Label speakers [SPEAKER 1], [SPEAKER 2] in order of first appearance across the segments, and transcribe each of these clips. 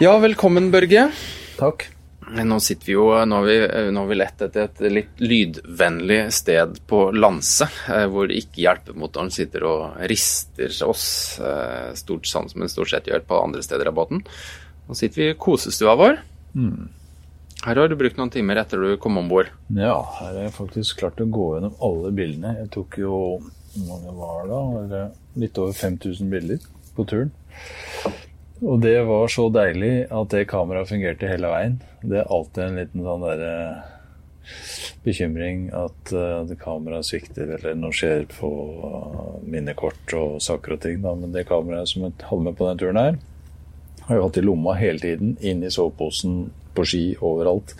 [SPEAKER 1] Ja, velkommen, Børge.
[SPEAKER 2] Takk.
[SPEAKER 1] Nå sitter vi jo, nå har vi, nå har vi lett etter et litt lydvennlig sted på Lanse, eh, hvor ikke hjelpemotoren sitter og rister oss, eh, stort sånn som den stort sett gjør på andre steder av båten. Nå sitter vi i kosestua vår. Her har du brukt noen timer etter du kom om bord.
[SPEAKER 2] Ja, her har jeg faktisk klart å gå gjennom alle bildene. Jeg tok jo hvor mange var det da? Litt over 5000 bilder på turen. Og det var så deilig at det kameraet fungerte hele veien. Det er alltid en liten sånn derre bekymring at uh, kameraet svikter, eller noe skjer på uh, minnekort og saker og ting. Da. Men det kameraet som jeg hadde med på den turen her, har jeg hatt i lomma hele tiden. Inni soveposen, på ski, overalt.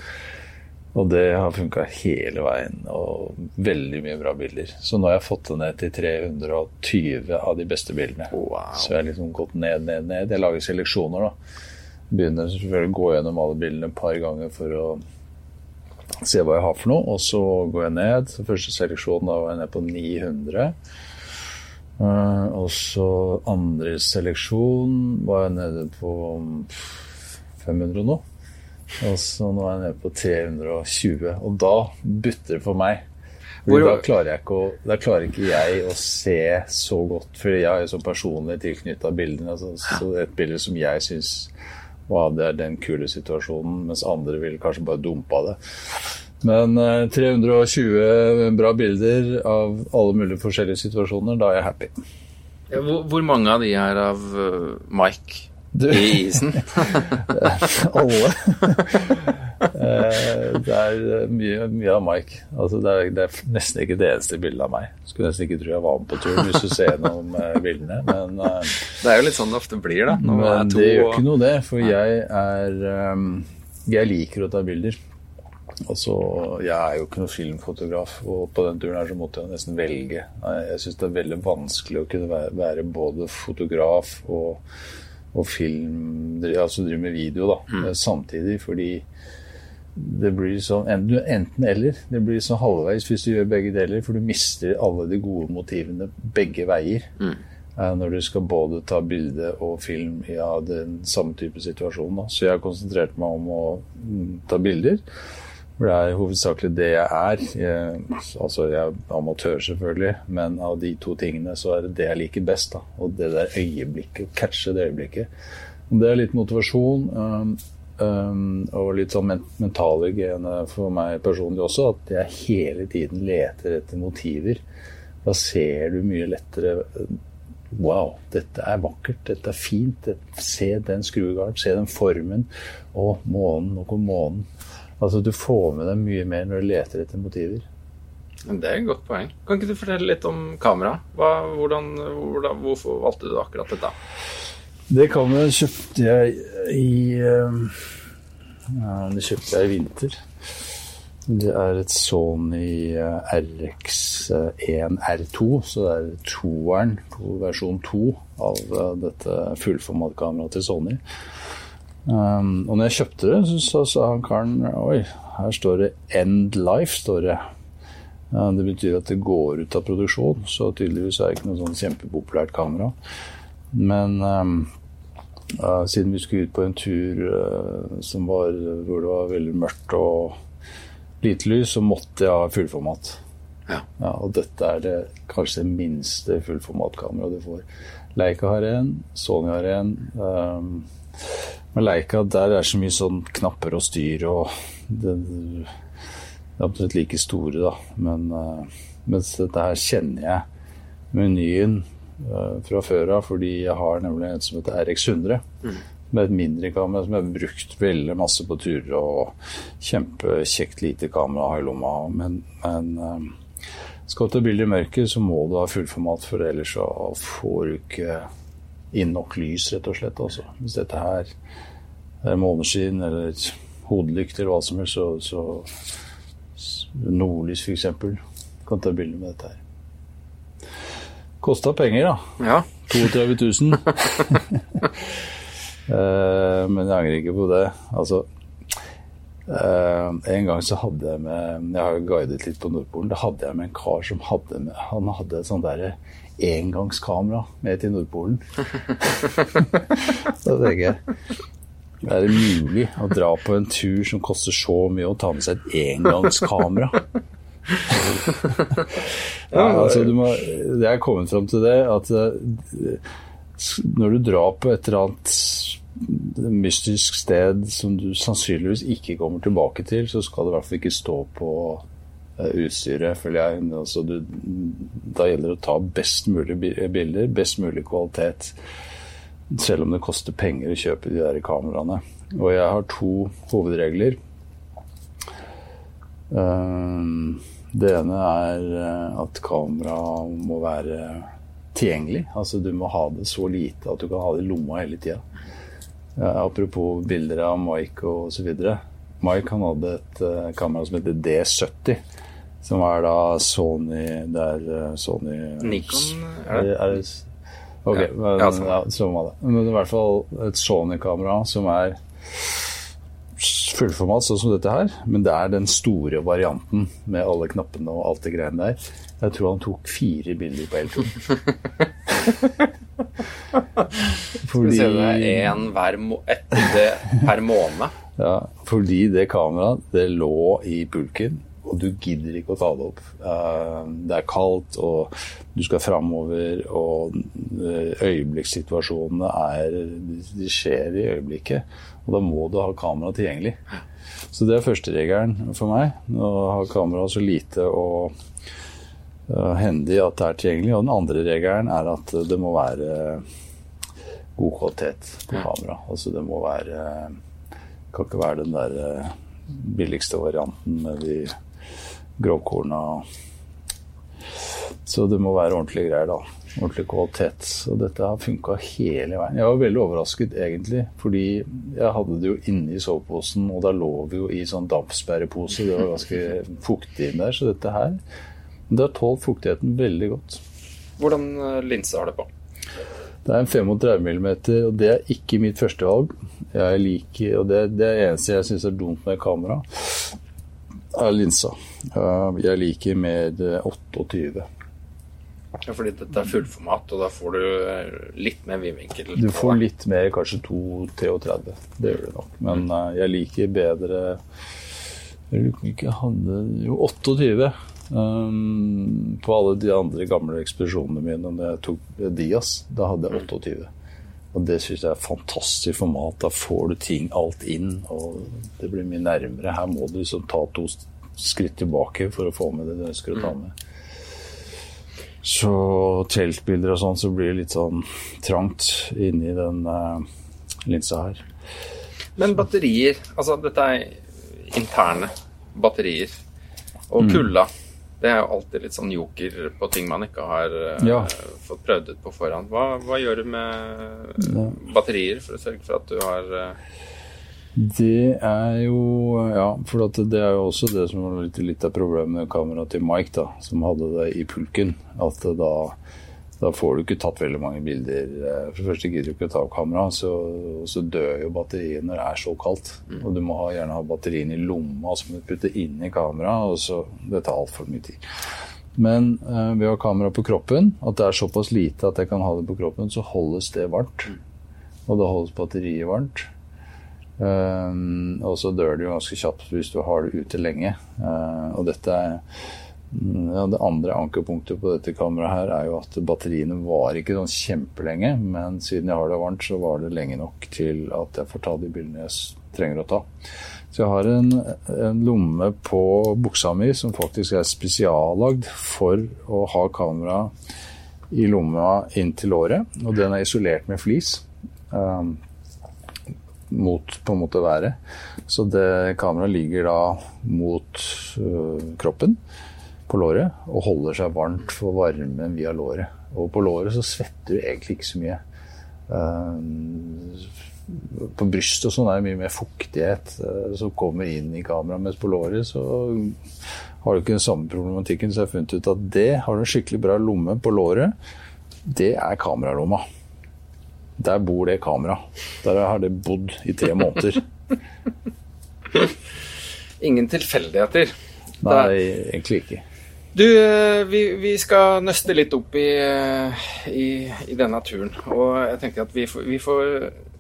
[SPEAKER 2] Og det har funka hele veien, og veldig mye bra bilder. Så nå har jeg fått det ned til 320 av de beste bildene.
[SPEAKER 1] Wow.
[SPEAKER 2] Så jeg har liksom gått ned, ned, ned. Jeg lager seleksjoner, da. Begynner selvfølgelig å gå gjennom alle bildene et par ganger for å se hva jeg har for noe. Og så går jeg ned. Så første seleksjon da var jeg ned på 900. Eh, og så andre seleksjon var jeg nede på 500 nå. Og så nå er jeg nede på 320. Og da butter det for meg.
[SPEAKER 1] Hvor-
[SPEAKER 2] da klarer, jeg ikke å, da klarer ikke jeg å se så godt, for jeg er jo sånn personlig tilknytta bildene. Altså, så et bilde som jeg syns Wow, det er den kule situasjonen, mens andre vil kanskje bare dumpe av det. Men eh, 320 bra bilder av alle mulige forskjellige situasjoner, da er jeg happy.
[SPEAKER 1] Hvor, hvor mange av de er av uh, Mike
[SPEAKER 2] Du-
[SPEAKER 1] i isen?
[SPEAKER 2] Alle. Eh, det er mye, mye av Mike. Altså, det, er, det er nesten ikke det eneste bildet av meg. Skulle nesten ikke tro jeg var med på turen hvis du ser gjennom eh, bildene. Men, eh,
[SPEAKER 1] Det er jo litt sånn det ofte blir, da. Når
[SPEAKER 2] men
[SPEAKER 1] to
[SPEAKER 2] det gjør ikke noe, det. For jeg er Jeg liker å ta bilder. Altså, Jeg er jo ikke noen filmfotograf, og på den turen her så måtte jeg nesten velge. Jeg syns det er veldig vanskelig å kunne være både fotograf og, og film Altså driver med video, da, samtidig. Fordi det blir sånn enten, enten eller. Det blir sånn halvveis hvis du gjør begge deler, for du mister alle de gode motivene begge veier. Mm. Når du skal både ta bilde og film i ja, den samme type situasjon. Da. Så jeg har konsentrert meg om å mm, ta bilder. For det er hovedsakelig det jeg er. Jeg, altså jeg er amatør, selvfølgelig, men av de to tingene så er det det jeg liker best. Da. Og det der øyeblikket, catche det øyeblikket. Det er litt motivasjon. Um, um, og litt sånn men mentale gener for meg personlig også, at jeg hele tiden leter etter motiver. Da ser du mye lettere Wow, dette er vakkert, dette er fint. Se den skruegarden, se den formen. Å, månen, nå kom månen. Altså, du får med deg mye mer når du leter etter motiver.
[SPEAKER 1] Det er et godt poeng. Kan ikke du fortelle litt om kamera? Hva, hvordan, hvordan, hvorfor valgte du akkurat dette?
[SPEAKER 2] Det kameraet kjøpte jeg i eh, ja, Det kjøpte jeg i vinter. Det er et Sony eh, RX1 R2, så det er toeren, to- versjon 2 av eh, dette fullformatkameraet til Sony. Um, og når jeg kjøpte det, så sa, sa han karen Oi, her står det 'End Life'. står det. Ja, det betyr at det går ut av produksjon, så tydeligvis er det ikke noe sånn kjempepopulært kamera. Men um, uh, siden vi skulle ut på en tur uh, som var, hvor det var veldig mørkt og lite lys, så måtte jeg ha fullformat.
[SPEAKER 1] Ja.
[SPEAKER 2] Ja, og dette er det kanskje det minste fullformatkameraet du får. Leica har en, Sony har en. Um, men Leica, der er så mye sånn knapper og styr og det, det er omtrent like store, da. Men uh, mens dette her kjenner jeg menyen uh, fra før av, fordi jeg har nemlig en som heter RX100. Med et mindre kamera som jeg har brukt veldig masse på turer. Og kjempekjekt lite kamera i lomma. Men, men uh, skal du ta bilder i mørket, så må du ha fullformat, for ellers så får du ikke inn nok lys, rett og slett. Altså. Hvis dette her er måneskinn eller hodelykt eller hva som helst, så, så nordlys f.eks. kan ta bilder med dette her. Kosta penger, da.
[SPEAKER 1] Ja.
[SPEAKER 2] 32 000. Eh, men jeg angrer ikke på det. Altså uh, En gang så hadde jeg med Jeg har jo guidet litt på Nordpolen. Da hadde jeg med en kar som hadde med Han hadde et sånt derre engangskamera med til Nordpolen. da tenker jeg Er det mulig å dra på en tur som koster så mye, å ta med seg et engangskamera? ja, altså, du må, jeg er kommet fram til det at eh, når du drar på et eller annet mystisk sted som du sannsynligvis ikke kommer tilbake til, så skal det i hvert fall ikke stå på utstyret, føler jeg. Altså, du, da gjelder det å ta best mulig bilder, best mulig kvalitet. Selv om det koster penger å kjøpe de der kameraene. Og jeg har to hovedregler. Uh, det ene er eh, at kameraet må være tilgjengelig. Altså du må ha det så lite at du kan ha det i lomma hele tida. Apropos bilder av Mike videre. Mike han hadde et kamera som heter D70. Som er da Sony Det er uh, Sony
[SPEAKER 1] Nikon,
[SPEAKER 2] er det? Er det ok, ja, men, ja, sånn. ja, sånn var det. Men i hvert fall et Sony-kamera som er fullformat sånn som dette her, men det er den store varianten med alle knappene og alt det greiene der. Jeg tror han tok fire bilder på L2.
[SPEAKER 1] fordi Skal vi se, det er én hver må etter det per måned.
[SPEAKER 2] ja, fordi det kameraet, det lå i pulken, og du gidder ikke å ta det opp. Eh, det er kaldt, og du skal framover, og eh, øyeblikkssituasjonene er De skjer i øyeblikket. Og da må du ha kamera tilgjengelig. Så det er førsteregelen for meg. Å ha kamera så lite og uh, hendig at det er tilgjengelig. Og den andre regelen er at det må være god kvalitet på kamera. Altså det må være Kan ikke være den der billigste varianten med de grovkorna. Så det må være ordentlige greier, da ordentlig kvalitet. Og dette har funka hele veien. Jeg var veldig overrasket egentlig, fordi jeg hadde det jo inni soveposen, og da lå vi jo i sånn dampsperrepose. Det var ganske fuktig inn der, så dette her Det har tålt fuktigheten veldig godt.
[SPEAKER 1] Hvordan eh, linse har det på?
[SPEAKER 2] Det er en 35 mm, og det er ikke mitt førstevalg. Jeg liker, og det, det eneste jeg syns er dumt med kamera, er linsa. Jeg liker med 28.
[SPEAKER 1] Ja, fordi dette er fullformat, og da får du eh, litt mer vidvinkel.
[SPEAKER 2] Du får litt mer, kanskje 2-33. Det gjør du nok. Men uh, jeg liker bedre Jeg lurer ikke hadde Jo, 28. Um, på alle de andre gamle ekspedisjonene mine når jeg tok Dias, da hadde jeg 28. Og det syns jeg er fantastisk format. Da får du ting alt inn, og det blir mye nærmere. Her må du liksom ta to skritt tilbake for å få med det du ønsker å ta med. Så teltbilder og sånn, så blir det litt sånn trangt inni den uh, linsa her.
[SPEAKER 1] Men batterier, altså dette er interne batterier. Og mm. det er jo alltid litt sånn joker på ting man ikke har uh, ja. fått prøvd ut på forhånd. Hva, hva gjør du med ja. batterier for å sørge for at du har uh,
[SPEAKER 2] det er jo Ja, for det er jo også det som var litt, litt av problemet med kameraet til Mike, da, som hadde det i pulken. At da, da, får du ikke tatt veldig mange bilder. For det første gidder du ikke å ta opp kamera, så, så, dør jo batteriet når det er så kaldt. Mm. Og du må ha, gjerne ha batteriene i lomma som du putter inn i kameraet. Og så, det tar altfor mye tid. Men eh, ved å ha kamera på kroppen, at det er såpass lite at jeg kan ha det på kroppen, så holdes det varmt. Mm. Og da holdes batteriet varmt. Um, og så dør du ganske kjapt hvis du har det ute lenge. Uh, og dette er ja, Det andre ankerpunktet på dette kameraet her er jo at batteriene var ikke sånn kjempelenge, men siden jeg har det varmt, så var det lenge nok til at jeg får ta de bildene jeg trenger å ta. Så jeg har en, en lomme på buksa mi som faktisk er spesiallagd for å ha kamera i lomma inntil låret, og den er isolert med flis. Um, mot på en måte været. Så det kameraet ligger da mot øh, kroppen på låret og holder seg varmt for varmen via låret. Og på låret så svetter du egentlig ikke så mye. Uh, på brystet og sånn er det mye mer fuktighet uh, som kommer inn i kameraet, mens på låret så har du ikke den samme problematikken. Så jeg har funnet ut at det har du en skikkelig bra lomme på låret det er kameralomma. Der bor det kameraet. Der har det bodd i tre måneder.
[SPEAKER 1] Ingen tilfeldigheter.
[SPEAKER 2] Nei, egentlig ikke.
[SPEAKER 1] Du, eh, vi, vi, skal nøste litt opp i, eh, i, i, denne turen. Og jeg tenker at vi vi får,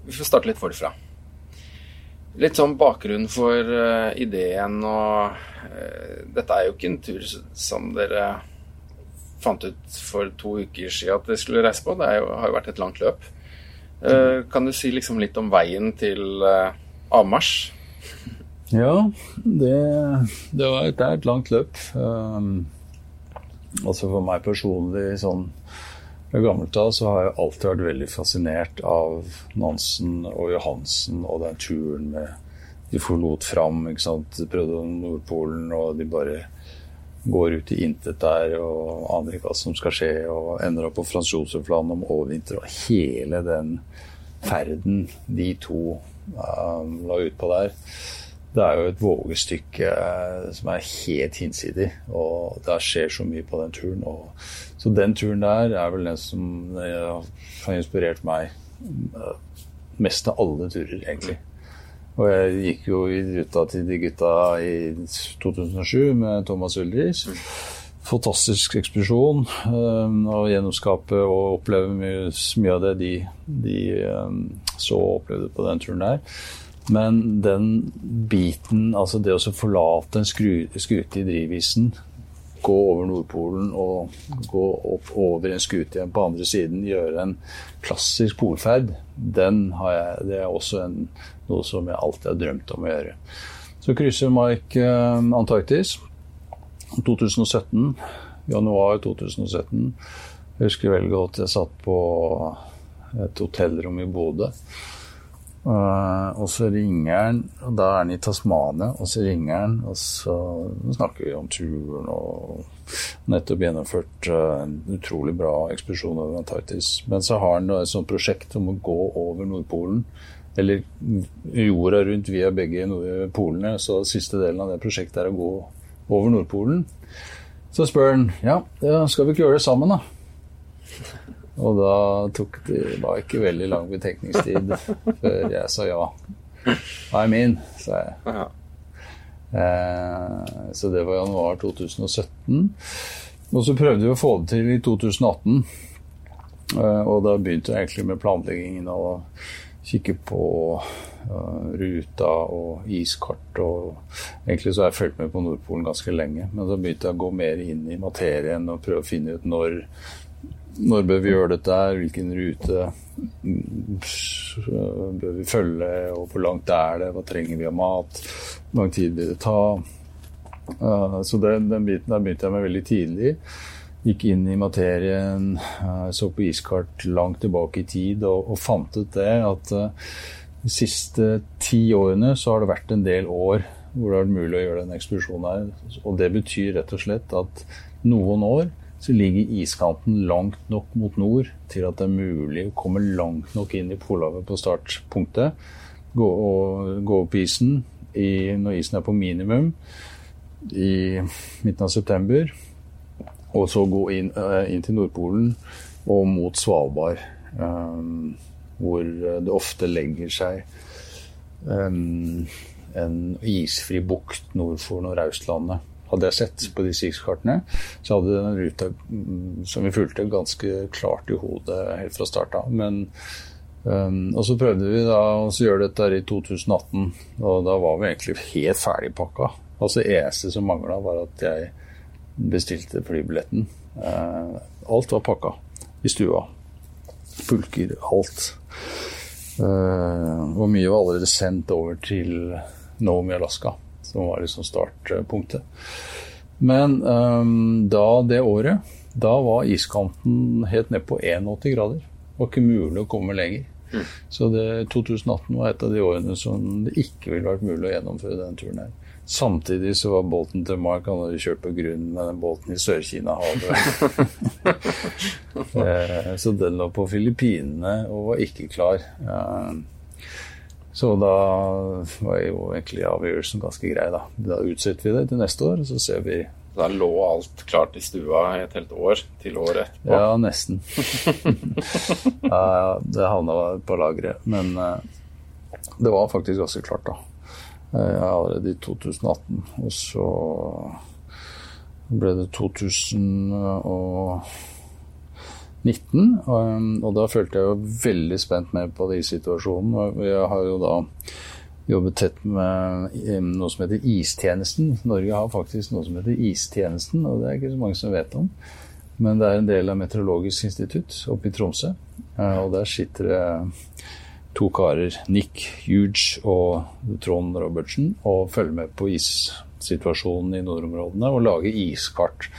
[SPEAKER 1] vi får starte litt forfra. Litt sånn bakgrunn for uh, ideen og uh, Dette er jo ikke en tur som dere fant ut for to uker siden at dere skulle reise på. Det jo, har jo vært et langt løp. Uh, kan du si liksom litt om veien til avmarsj?
[SPEAKER 2] Ja, det, det, var, det er et langt løp. Um, altså for meg personlig sånn fra gammelt av så har jeg alltid vært veldig fascinert av Nansen og Johansen og den turen med De forlot fram, ikke sant. De prøvde Nordpolen, og de bare går ut i intet der og aner ikke hva som skal skje, og ender opp på Frans Josef-land om overvinter. Og hele den ferden de to um, la ut på der, det er jo et vågestykke uh, som er helt hinsidig. Og det skjer så mye på den turen. og så den turen der er vel den som har inspirert meg eh, mest av alle turer, egentlig. Og jeg gikk jo i ruta til de gutta i 2007 med Thomas Ulrich. Fantastisk ekspedisjon. Å eh, gjennomskape og oppleve mye, mye av det de, de eh, så og opplevde på den turen der. Men den biten, altså det å forlate en skute i drivisen gå over Nordpolen og gå opp over en skute igjen på andre siden, gjøre en klassisk polferd, den har jeg, det er også en, noe som jeg alltid har drømt om å gjøre. Så krysser Mike eh, Antarktis 2017, januar 2017. Jeg husker veldig godt jeg satt på et hotellrom i Bodø. Uh, og så ringer han, og da er han i Tasmania, og så ringer han, og så snakker vi om turen og nettopp gjennomført uh, en utrolig bra ekspedisjon over Antarktis. Men så har han et sånt prosjekt om å gå over Nordpolen, eller jorda rundt via begge polene. Så siste delen av det prosjektet er å gå over Nordpolen. Så spør han ja, skal vi ikke gjøre det sammen, da? Og da tok det var ikke veldig lang betenkningstid før jeg sa ja. I'm in, sa jeg. Eh, så det var januar 2017. Og så prøvde vi å få det til i 2018. Eh, og da begynte jeg egentlig med planleggingen og kikke på uh, ruta og iskart. Og egentlig så har jeg fulgt med på Nordpolen ganske lenge. Men da begynte jeg å gå mer inn i materien og prøve å finne ut når når bør vi gjøre dette her? Hvilken rute bør vi følge? Og hvor langt er det? Hva trenger vi av mat? Hvor lang tid vil det ta? Så den, den biten der begynte jeg med veldig tidlig. Gikk inn i materien, så på iskart langt tilbake i tid og, og fant ut det at eh, de siste ti årene så har det vært en del år hvor det har vært mulig å gjøre den ekspedisjonen her. Og det betyr rett og slett at noen år så ligger iskanten langt nok mot nord til at det er mulig å komme langt nok inn i Polhavet på startpunktet. Gå, og, gå opp isen i, når isen er på minimum i midten av september. Og så gå inn, uh, inn til Nordpolen og mot Svalbard, um, hvor det ofte legger seg um, en isfri bukt nord for Nordøstlandet hadde jeg sett på de iskartene, så hadde den ruta mm, som vi fulgte, ganske klart i hodet helt fra start av. Men um, Og så prøvde vi da å gjøre dette i 2018, og da var vi egentlig helt ferdigpakka. Altså eneste som mangla, var at jeg bestilte flybilletten. Uh, alt var pakka i stua. Pulker, alt. Uh, og mye var allerede sendt over til Nomi Alaska som var liksom startpunktet. Men um, da det året, da var iskanten helt ned på 81 grader. Det var ikke mulig å komme lenger. Så det, 2018 var et av de årene som det ikke ville vært mulig å gjennomføre den turen her. Samtidig så var båten til Mark Han hadde kjørt på grunn med den båten i Sør-Kina-havet. Eh, så den lå på Filippinene og var ikke klar. Så da var jo egentlig avgjørelsen ganske grei, da. Da utsetter vi det til neste år, så ser vi
[SPEAKER 1] Da lå alt klart i stua i et helt år til året etterpå.
[SPEAKER 2] Ja, nesten. ja, det havna på lageret. Men uh, det var faktisk ganske klart, da. Uh, allerede i 2018. Og så ble det 2000 Og, og da følte jeg jo veldig spent med på de situasjonene. Jeg har jo da jobbet tett med noe som heter Istjenesten. Norge har faktisk noe som heter Istjenesten, og det er ikke så mange som vet om. Men det er en del av Meteorologisk institutt oppe i Tromsø. Og der sitter det to karer, Nick Huge og Trond Robertsen, og følger med på issituasjonen i nordområdene og lager iskart.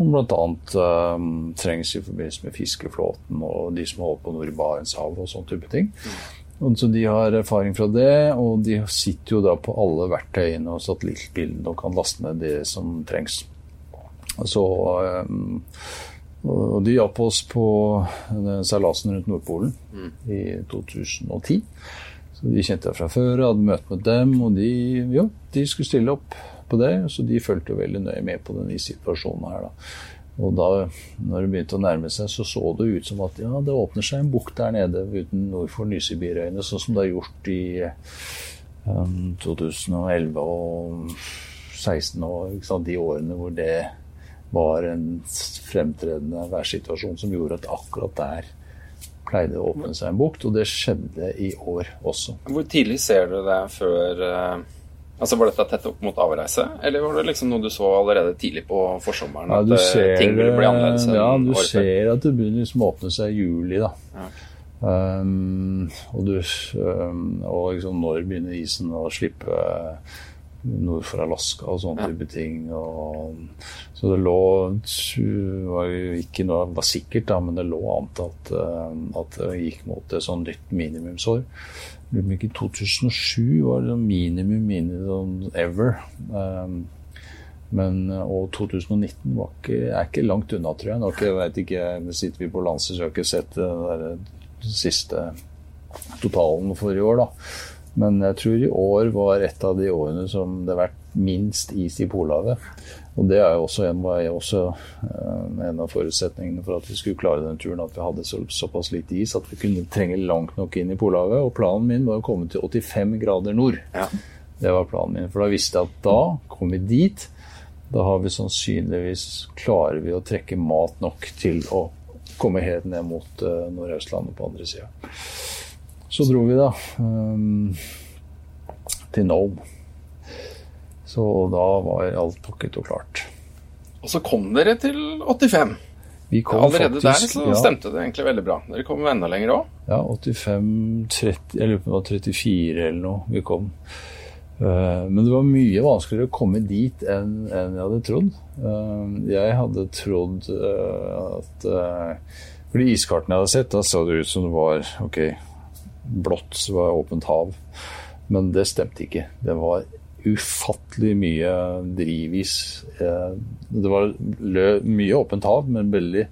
[SPEAKER 2] Som bl.a. Um, trengs i forbindelse med fiskeflåten og de som holder på nord i Barentshavet og sånne type ting. Og så De har erfaring fra det, og de sitter jo da på alle verktøyene og satellittbildene og kan laste ned det som trengs. Så, um, og de hjalp oss på seilasen rundt Nordpolen mm. i 2010. Så De kjente jeg fra før, hadde møte med dem, og de, jo, de skulle stille opp på det. Så de fulgte veldig nøye med på denne situasjonen her. da. Og da når det begynte å nærme seg, så så det ut som at ja, det åpner seg en bukt der nede uten nord for Nysibirøyene, sånn som det har gjort i um, 2011 og 2016 og de årene hvor det var en fremtredende værsituasjon som gjorde at akkurat der pleide å åpne seg en bukt, og det skjedde i år også.
[SPEAKER 1] Hvor tidlig ser du det før uh Altså Var dette tett opp mot avreise, eller var det liksom noe du så allerede tidlig på forsommeren?
[SPEAKER 2] Ja,
[SPEAKER 1] at eh,
[SPEAKER 2] ser,
[SPEAKER 1] ting ville bli annerledes?
[SPEAKER 2] Ja, du ser at det begynner liksom å åpne seg i juli. da. Ja. Um, og, du, um, og liksom når begynner isen å slippe nord for Alaska og sånne ja. type ting. Og, så det lå var jo ikke noe var sikkert, da, men det lå antatt at det gikk mot et sånn nytt minimumsår. I 2007 var det sånn minimum minimum ever. Um, men, og 2019 ikke, er ikke langt unna, tror jeg. Nok, jeg ikke, sitter vi på landset, så har ikke sett den siste totalen for i år. da. Men jeg tror i år var et av de årene som det har vært minst is i Polhavet. Og det er jo også en, var også eh, en av forutsetningene for at vi skulle klare den turen, at vi hadde så, såpass lite is at vi kunne trenge langt nok inn i Polhavet. Og planen min var å komme til 85 grader nord. Ja. Det var planen min. For da visste jeg at da kom vi dit. Da har vi sannsynligvis klarer vi å trekke mat nok til å komme helt ned mot uh, Nordøstlandet på andre sida. Så dro vi, da, um, til Nome. Så da var alt pakket og klart.
[SPEAKER 1] Og så kom dere til 85.
[SPEAKER 2] Vi kom
[SPEAKER 1] Allerede
[SPEAKER 2] faktisk,
[SPEAKER 1] der så stemte det egentlig veldig bra. Dere kom enda lenger òg.
[SPEAKER 2] Ja, 85 30, Jeg lurer på om det var 34 eller noe vi kom. Eh, men det var mye vanskeligere å komme dit enn, jeg hadde trodd. Eh, jeg hadde trodd eh, at For de iskartene jeg hadde sett, da så det ut som det var ok, blått, så var det åpent hav. Men det stemte ikke. Det var ufattelig mye drivis. Eh, det var mye åpent hav, men veldig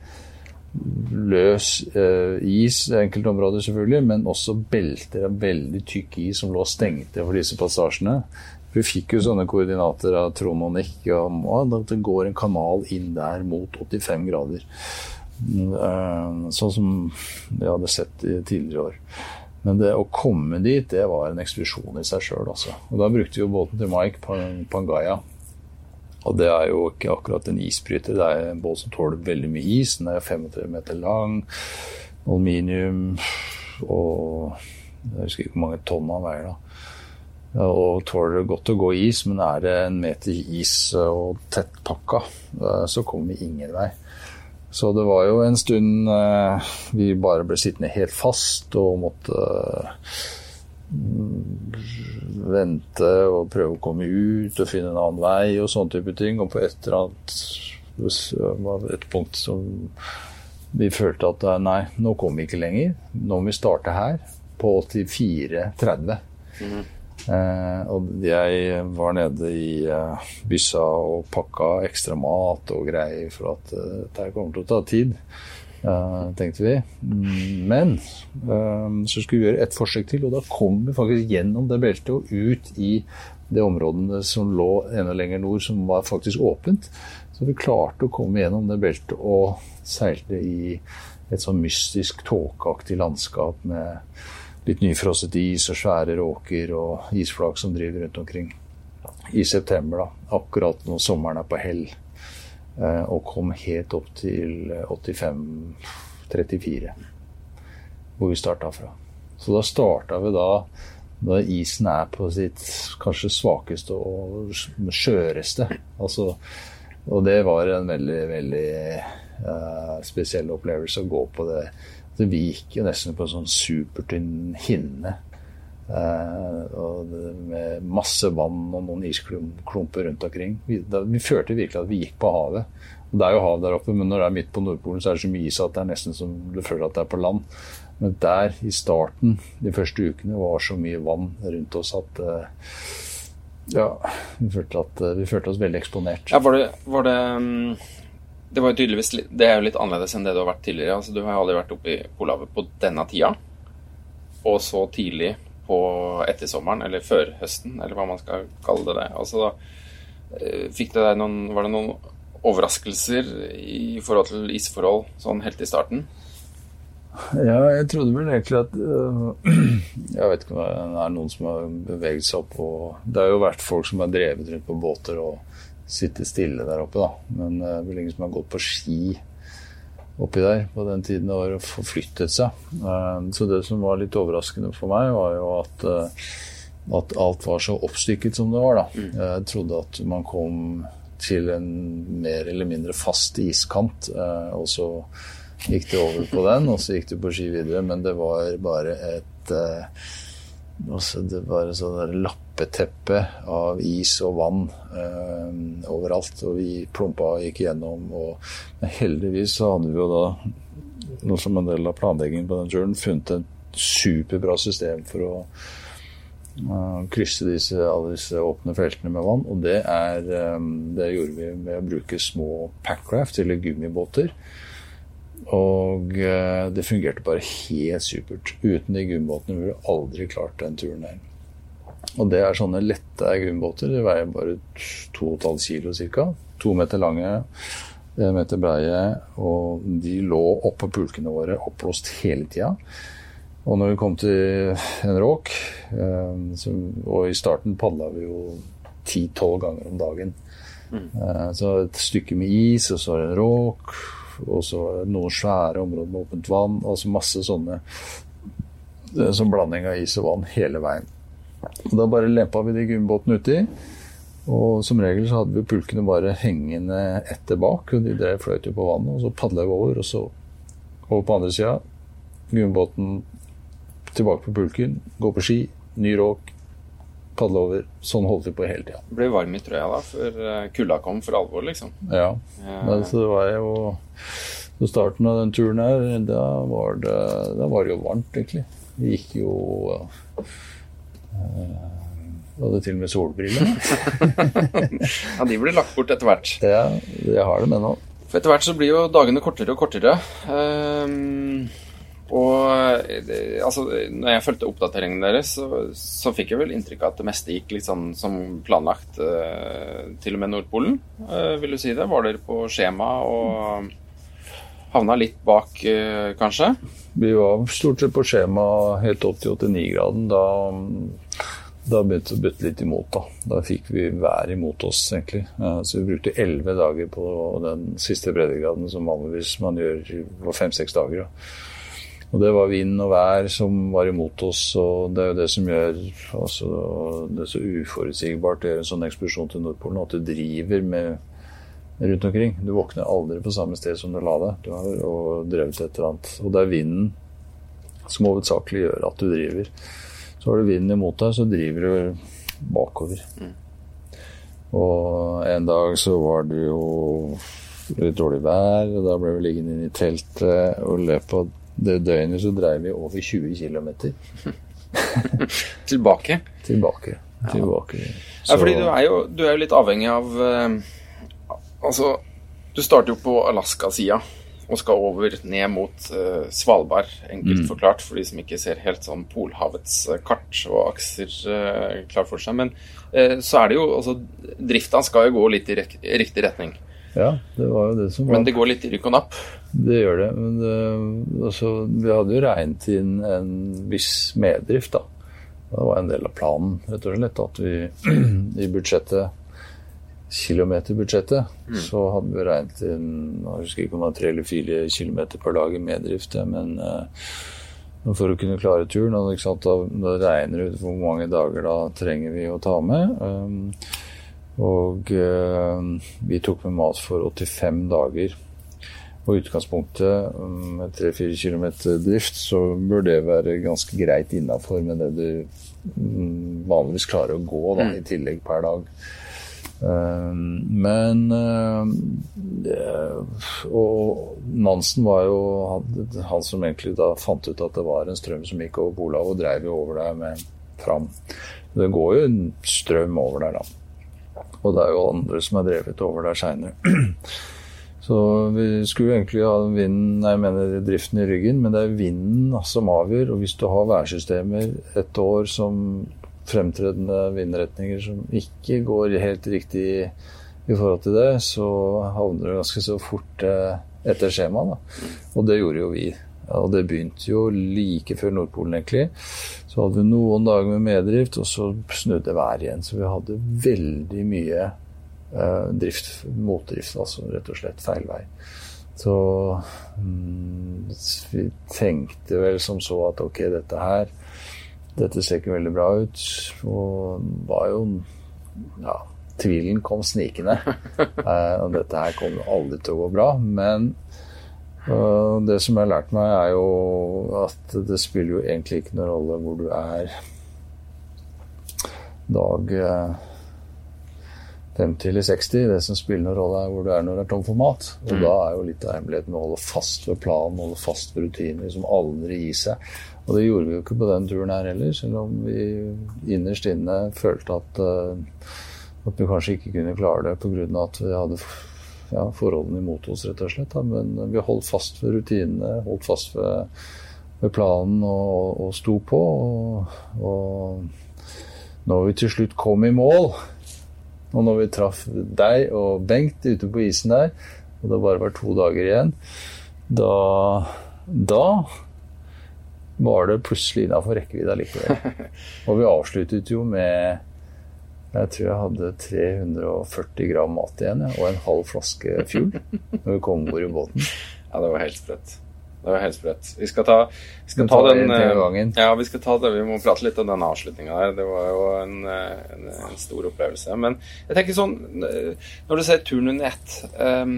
[SPEAKER 2] løs eh, is i enkelte områder, selvfølgelig, men også belter av veldig tykk is som lå stengte for disse passasjene. Vi fikk jo sånne koordinater av Trond og Nick om at det går en kanal inn der mot 85 grader. Eh, sånn som vi hadde sett i tidligere år. Men det å komme dit, det var en ekspedisjon i seg sjøl, altså. Og da brukte vi jo båten til Mike Pangaya. Og det er jo ikke akkurat en isbryter, det er en båt som tåler veldig mye is. Den er 35 meter lang, aluminium og Jeg husker ikke hvor mange tonn han veier, da. Og tåler godt å gå i is, men er det en meter is og tettpakka, pakka så kommer vi ingen vei. Så det var jo en stund eh, vi bare ble sittende helt fast og måtte eh, vente og prøve å komme ut og finne en annen vei og sånne type ting. Og på et eller annet et punkt som vi følte at eh, nei, nå kommer vi ikke lenger. Nå må vi starte her, på 84,30. Mm. Eh, og jeg var nede i eh, byssa og pakka ekstra mat og greier for at eh, dette kommer til å ta tid. eh, tenkte vi. Men uh, så skulle vi gjøre et forsøk til, og da kom vi faktisk gjennom det beltet og ut i det området som lå enda lenger nord, som var faktisk åpent. Så vi klarte å komme gjennom det beltet og seilte i et sånn mystisk tåkeaktig landskap med litt nyfrosset is og svære råker og isflak som driver rundt omkring. I september, da. Akkurat når sommeren er på hell. Eh, og kom helt opp til 85-34, hvor vi starta fra. Så da starta vi da da isen er på sitt kanskje svakeste og skjøreste. Altså, og det var en veldig, veldig uh, spesiell opplevelse å gå på det. Vi gikk jo nesten på sånn supertynn hinne. Uh, med masse vann og noen isklumper rundt omkring. Vi, da, vi følte virkelig at vi gikk på havet. Det er jo hav der oppe, men når det er midt på Nordpolen, så er det så mye is at det er nesten som du føler at det er på land. Men der, i starten, de første ukene, var så mye vann rundt oss at uh, ja, vi følte, at, uh, vi følte, oss veldig eksponert.
[SPEAKER 1] Ja, var det, var det um, Det var jo tydeligvis Det er jo litt annerledes enn det du har vært tidligere. Altså, du har aldri vært oppe i Polhavet på denne tida, og så tidlig på ettersommeren, eller førhøsten, eller hva man skal kalle det. Altså, da, eh, fikk det deg noen, var det noen overraskelser i forhold til isforhold sånn helt i starten?
[SPEAKER 2] Ja, jeg trodde vel egentlig at uh, Jeg vet ikke om det er noen som har beveget seg opp og Det har jo vært folk som har drevet rundt på båter og sittet stille der oppe, da. Men det er vel ingen som har gått på ski oppi der på den tiden det var og forflyttet seg. Uh, så det som var litt overraskende for meg, var jo at, uh, at alt var så oppstykket som det var, da. Mm. Jeg trodde at man kom til en mer eller mindre fast iskant, og så gikk det over på den, og så gikk det på ski videre. Men det var bare et eh, altså Det var et sånt lappeteppe av is og vann eh, overalt. Og vi plumpa og gikk gjennom. Og, heldigvis så hadde vi jo da, noe som en del av planleggingen på den turen, funnet et superbra system for å uh, krysse disse, alle disse åpne feltene med vann. Og det, er, um, det gjorde vi med å bruke små packraft, eller gummibåter. Og eh, det fungerte bare helt supert. Uten de gummibåtene ville vi aldri klart den turen der. Og det er sånne lette gummibåter. De veier bare 2,5 kilo ca. To meter lange, en meter breie. Og de lå oppå pulkene våre, oppblåst hele tida. Og når vi kom til en råk, eh, og i starten padla vi jo ti-tolv ganger om dagen. Mm. Eh, så et stykke med is, og så er det en råk og så noen svære områder med åpent vann. Altså masse sånne som blanding av is og vann hele veien. Da bare lempa vi de gummibåtene uti. Og som regel så hadde vi pulkene bare hengende etter bak, og de drev fløyt på vannet. Og så padla vi over, og så over på andre sida. Gummibåten tilbake på pulken, gå på ski, ny råk, padle over. Sånn holdt vi på hele tida.
[SPEAKER 1] Ble varm i trøya da, før eh, kulda kom for alvor, liksom?
[SPEAKER 2] Ja. ja. så det var jo På starten av den turen her, da var det, da var det jo varmt, egentlig. Det gikk jo uh, hadde til og med solbriller.
[SPEAKER 1] ja, de blir lagt bort etter hvert.
[SPEAKER 2] Ja, jeg har dem ennå.
[SPEAKER 1] For etter hvert så blir jo dagene kortere og kortere. Um, og eh, altså, når jeg fulgte oppdateringen deres, så, så, fikk jeg vel inntrykk av at det meste gikk litt sånn som planlagt. Uh, til og med Nordpolen, uh, vil du si det? Var dere på skjema og havna litt bak, uh, kanskje?
[SPEAKER 2] Vi var stort sett på skjema helt opp til 89-graden. Da, da begynte det å bytte litt imot. Da Da fikk vi vær imot oss, egentlig. så vi brukte elleve dager på den siste breddegraden, som vanligvis man gjør på fem-seks dager. Da. Og det var vind og vær som var imot oss, og det er jo det som gjør altså, det er så uforutsigbart å gjøre en sånn ekspedisjon til Nordpolen, at du driver med rundt omkring. Du våkner aldri på samme sted som du la deg. Du har drevet et eller annet. Og det er vinden som hovedsakelig gjør at du driver. Så har du vinden imot deg, så driver du bakover. Mm. Og en dag så var det jo litt dårlig vær, og da ble vi liggende inne i teltet og i løpet av det døgnet så dreiv vi over 20 km.
[SPEAKER 1] Tilbake?
[SPEAKER 2] Tilbake. Tilbake.
[SPEAKER 1] Ja, fordi du er, jo, du er jo litt avhengig av uh, Altså, du starter jo på Alaska-sida og skal over ned mot uh, Svalbard, enkelt forklart, for de som ikke ser helt sånn Polhavets uh, kart og akser uh, klar for seg. Men så er det jo altså Drifta skal jo gå litt i, i riktig retning.
[SPEAKER 2] Ja, det var jo det som var
[SPEAKER 1] Men det går litt i rykk og napp?
[SPEAKER 2] Det gjør det. Men det, altså, vi hadde jo regnet inn en viss meddrift, da. Det var en del av planen, rett og slett. At vi i budsjettet kilometerbudsjettet, mm. så hadde vi regnet inn Jeg husker ikke om det var tre eller fire kilometer per dag i meddrift, men uh, for å kunne klare turen og, da, da, regner det ut hvor mange dager da trenger vi å ta med. Um, og uh, vi tok med mat for 85 dager. Og utgangspunktet um, med 3-4 km drift, så bør det være ganske greit innafor med det du um, vanligvis klarer å gå da, mm. i tillegg per dag. Ehm, men eh, Og Nansen var jo han som egentlig da fant ut at det var en strøm som gikk over Bolav, og dreiv jo over der med fram. Det går jo en strøm over der, da. Og det er jo andre som er drevet over der seinere. Så vi skulle egentlig ha vinden, jeg mener driften i ryggen, men det er vinden som avgjør. Og hvis du har værsystemer et år som fremtredende vindretninger som ikke går helt riktig i forhold til det, så havner du ganske så fort eh, etter skjemaet. Og det gjorde jo vi. Og det begynte jo like før Nordpolen, egentlig. Så hadde vi noen dager med meddrift, og så snudde været igjen. Så vi hadde veldig mye eh, drift, motdrift, altså rett og slett feil vei. Så mm, vi tenkte vel som så at ok, dette her dette ser ikke veldig bra ut. Og var jo Ja, tvilen kom snikende. Eh, og dette her kommer aldri til å gå bra. Men uh, det som jeg har lært meg, er jo at det spiller jo egentlig ikke noen rolle hvor du er dag uh, 50 eller 60. Det som spiller noen rolle, er hvor du er når du er tom for mat. Og mm. da er jo litt av hemmeligheten å holde fast ved planen, holde fast ved rutiner, som aldri gir seg. Og det gjorde vi jo ikke på den turen her heller, selv om vi innerst inne følte at, uh, at vi kanskje ikke kunne klare det pga. at vi hadde ja, forholdene imot oss, rett og slett. Da. Men vi holdt fast ved rutinene, holdt fast ved, ved planen og, og, sto på. Og, og når vi til slutt kom i mål, og når vi traff deg og Bengt ute på isen der, og det bare var to dager igjen, da, da var det plutselig innafor rekkevidde likevel. Og vi avsluttet jo med jeg tror jeg hadde 340 gram mat igjen og en halv flaske fuel når vi kom om bord i båten.
[SPEAKER 1] Ja, det var helt sprøtt. Det var helt sprøtt. Vi skal ta, vi skal ta den eh, Ja, vi skal ta det. Vi må prate litt om den avslutninga der. Det var jo en, eh, en, en, stor opplevelse. Men jeg tenker sånn eh, Når du ser turen under ett um,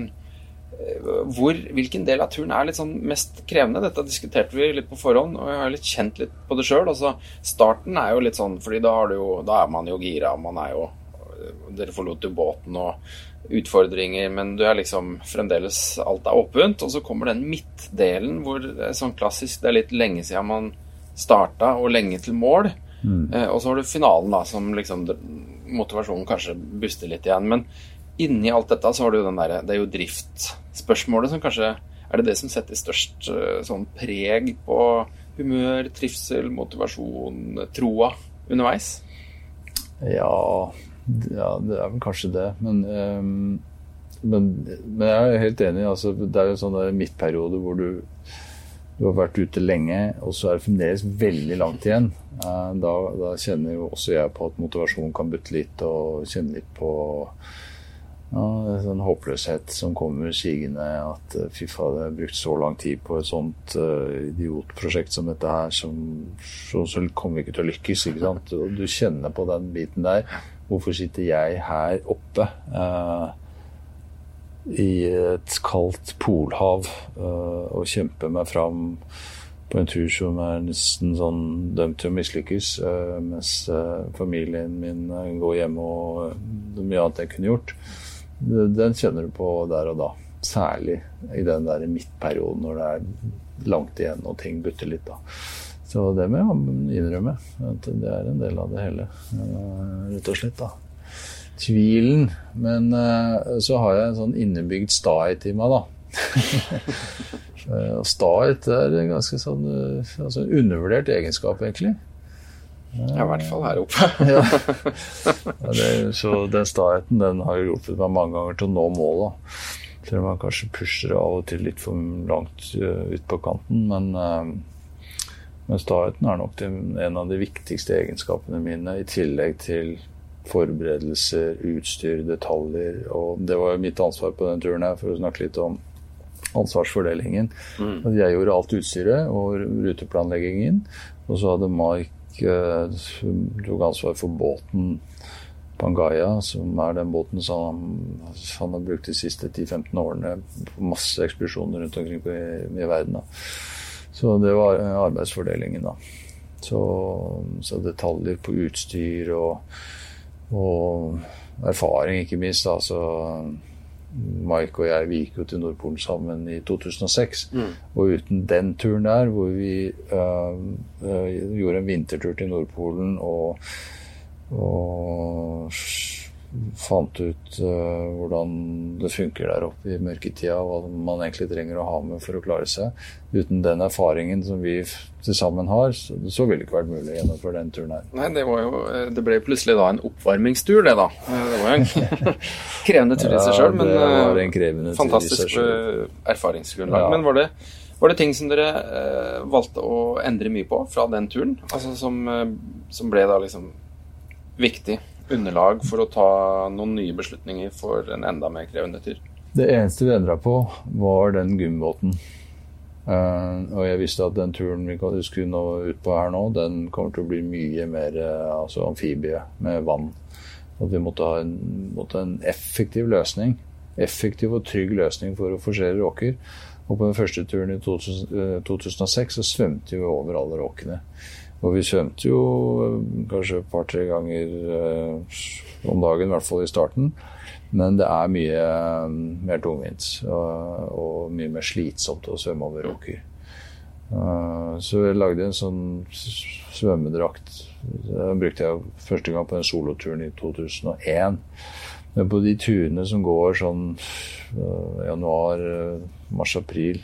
[SPEAKER 1] hvor, hvilken del av turen er litt sånn mest krevende? Dette diskuterte vi litt på forhånd, og jeg har litt kjent litt på det sjøl. Altså, starten er jo litt sånn, fordi da, jo, da er man jo gira. Man er jo Dere forlot jo båten og utfordringer, men du er liksom fremdeles Alt er åpent. Og så kommer den midtdelen hvor det er sånn klassisk Det er litt lenge siden man starta, og lenge til mål. Mm. Eh, og så har du finalen, da, som liksom Motivasjonen kanskje buster litt igjen. Men inni alt dette så har du jo den derre Det er jo driftspørsmålet som kanskje Er det det som setter størst eh, sånn preg på humør, trivsel, motivasjon, troa underveis?
[SPEAKER 2] Ja, ja det er vel kanskje det. Men, um, men, men jeg er helt enig. Altså, det er jo en sånn midtperiode hvor du du har vært ute lenge, og så er det fremdeles veldig langt igjen. Eh, da, da kjenner jo også jeg på at motivasjonen kan butte litt, og kjenne litt på ja, en sånn håpløshet som kommer sigende. At uh, fy faen, jeg har brukt så lang tid på et sånt uh, idiotprosjekt som dette her, som, så, så, kommer vi ikke til å lykkes. ikke sant? Og du kjenner på den biten der. Hvorfor sitter jeg her oppe uh, i et kaldt polhav og kjemper meg fram på en tur som er nesten sånn dømt til å mislykkes, mens familien min går hjemme og det mye annet jeg kunne gjort den kjenner du på der og da. Særlig i den der midtperioden når det er langt igjen og ting butter litt. da. Så det må jeg innrømme. At det er en del av det hele, eh, rett og slett. da. Tvilen. Men eh, så har jeg en sånn innebygd stahet i meg, da. Eh, Stahet er en ganske sånn altså undervurdert egenskap, egentlig.
[SPEAKER 1] Ja, i hvert fall her oppe.
[SPEAKER 2] ja. Det, så den staheten den har hjulpet meg mange ganger til å nå målet. Selv om man kanskje pusher av og til litt for langt uh, ut på kanten. Men, uh, men staheten er nok en av de viktigste egenskapene mine, i tillegg til forberedelser, utstyr, detaljer. Og det var mitt ansvar på den turen her, for å snakke litt om ansvarsfordelingen. Mm. At jeg gjorde alt utstyret og ruteplanleggingen. Og så hadde Mike eh, tok ansvar for båten Pangaya, som er den båten som han, han har brukt de siste 10-15 årene på masse ekspedisjoner rundt omkring i, i verden. Da. Så det var arbeidsfordelingen, da. Så, så detaljer på utstyr og, og erfaring, ikke minst. da, så Mike og jeg vi gikk jo til Nordpolen sammen i 2006. Mm. Og uten den turen der, hvor vi uh, uh, gjorde en vintertur til Nordpolen og, og fant ut uh, hvordan det funker der oppe i mørketida, hva man egentlig trenger å ha med for å klare seg. Uten den erfaringen som vi til sammen har, så, så ville det ikke vært mulig å gjennomføre den turen her.
[SPEAKER 1] Nei, det var jo eh, Det ble plutselig da en oppvarmingstur, det, da. Eh, det var jo en krevende tur i seg sjøl, men fantastisk erfaringsgrunnlag. Ja. Men var det, var det ting som dere eh, valgte å endre mye på fra den turen? Altså som, som ble da liksom viktig? Underlag for å ta noen nye beslutninger for en enda mer krevende tur?
[SPEAKER 2] Det eneste vi endra på, var den gummibåten. Uh, og jeg visste at den turen vi skulle nå ut på her nå, den kommer til å bli mye mer uh, altså amfibie med vann. At vi måtte ha en, måtte en, effektiv løsning. Effektiv og trygg løsning for å forsere råker. Og på den første turen i 2000, uh, 2006 så svømte vi over alle råkene. Og vi svømte jo eh, kanskje et par-tre ganger eh, om dagen, i hvert fall i starten. Men det er mye eh, mer tungvint og, mye mer slitsomt å svømme over åker. Så jeg lagde en sånn svømmedrakt. Den brukte jeg første gang på den soloturen i 2001. Men på de turene som går sånn januar, mars-april,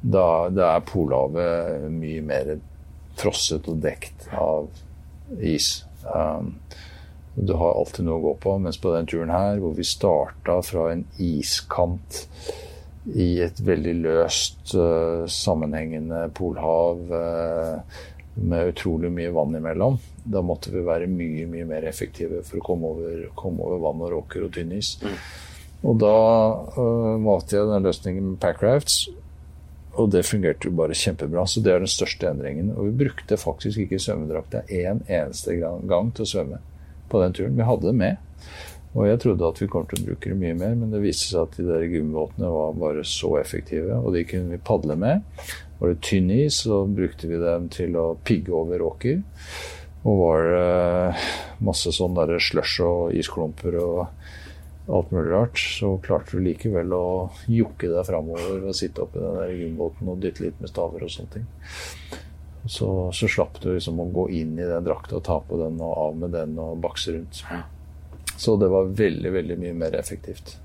[SPEAKER 2] da, det er Polhavet mye mer frosset og dekt av is. Um, du har alltid noe å gå på. Mens på den turen her, hvor vi starta fra en iskant i et veldig løst, uh, sammenhengende polhav uh, med utrolig mye vann imellom, da måtte vi være mye mye mer effektive for å komme over, komme over vann og råker og tynn is. Mm. Og da uh, valgte jeg den løsningen med packrafts. Og det fungerte jo bare kjempebra. Så det er den største endringen. Og vi brukte faktisk ikke svømmedrakta en eneste gang til å svømme på den turen. Vi hadde det med. Og jeg trodde at vi kom til å bruke det mye mer, men det viste seg at de der gummibåtene var bare så effektive, og de kunne vi padle med. Var det tynn is, så brukte vi dem til å pigge over åker. Og var det masse sånn slush og isklumper og alt mulig rart, så klarte du likevel å jokke deg framover og sitte oppi den der gymbåten og dytte litt med staver og sånne ting. Så, så, slapp du liksom å gå inn i den drakta og ta på den og av med den og bakse rundt. Så det var veldig, veldig mye mer effektivt.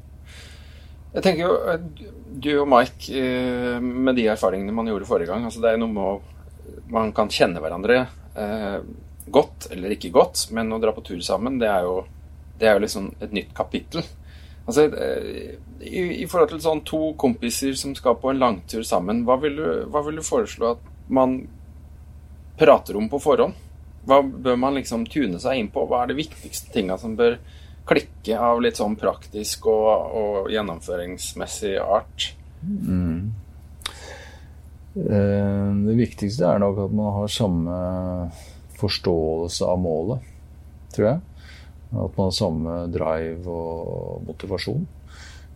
[SPEAKER 1] Jeg tenker jo, Du og Mike, eh, med de erfaringene man gjorde forrige gang altså Det er noe med å Man kan kjenne hverandre eh, godt eller ikke godt, men å dra på tur sammen, det er jo det er jo liksom et nytt kapittel. Altså, eh, i, i, forhold til sånn to kompiser som skal på en langtur sammen, hva vil, du, hva vil, du, foreslå at man prater om på forhånd? Hva bør man liksom tune seg inn på? Hva er de viktigste tinga som bør klikke av litt sånn praktisk og, og gjennomføringsmessig art? Mm.
[SPEAKER 2] Eh, det viktigste er nok at man har samme forståelse av målet, tror jeg. At man har samme drive og motivasjon.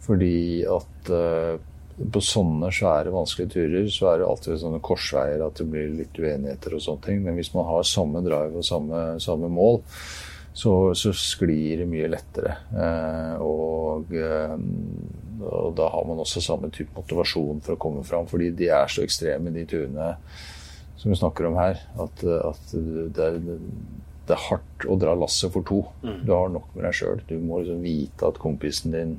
[SPEAKER 2] Fordi at uh, på sånne svære, vanskelige turer så er det alltid sånne korsveier at det blir litt uenigheter og sånne ting. Men hvis man har samme drive og samme, samme mål, så, så, sklir det mye lettere. Uh, og, uh, og, da har man også samme type motivasjon for å komme fram. Fordi de er så ekstreme, de turene som vi snakker om her. At, at det er det er hardt å dra lasset for to. Du har nok med deg sjøl. Du må liksom vite at kompisen din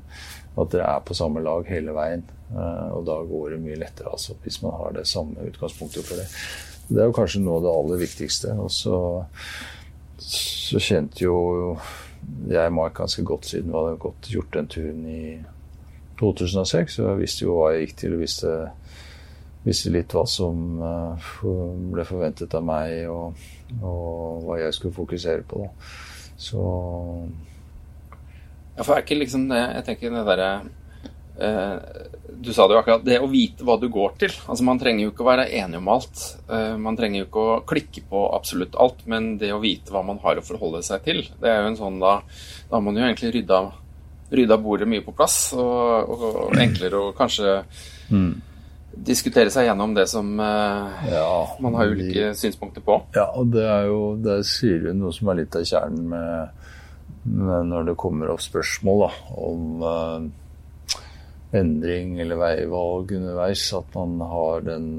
[SPEAKER 2] At dere er på samme lag hele veien. Eh, og da går det mye lettere, altså, hvis man har det samme utgangspunktet for det. Det er jo kanskje noe av det aller viktigste. Og så, så kjente jo jeg Mark ganske godt siden vi hadde gått, gjort den turen i 2006. Så jeg visste jo hva jeg gikk til, og visste, visste litt hva som uh, ble forventet av meg, og, og, hva jeg skulle fokusere på. Da. Så
[SPEAKER 1] Ja, for er ikke liksom det Jeg tenker det derre eh, Du sa det jo akkurat. Det å vite hva du går til. Altså Man trenger jo ikke å være enig om alt. Eh, man trenger jo ikke å klikke på absolutt alt, men det å vite hva man har å forholde seg til, det er jo en sånn da Da har man jo egentlig rydda rydda bordet mye på plass, og, og enklere å kanskje mm. Diskutere seg gjennom det som uh, ja, man har ulike de, synspunkter på.
[SPEAKER 2] Ja, og det er jo Det sier jo noe som er litt av kjernen med, med når det kommer opp spørsmål da, om uh, endring eller veivalg underveis, at man har den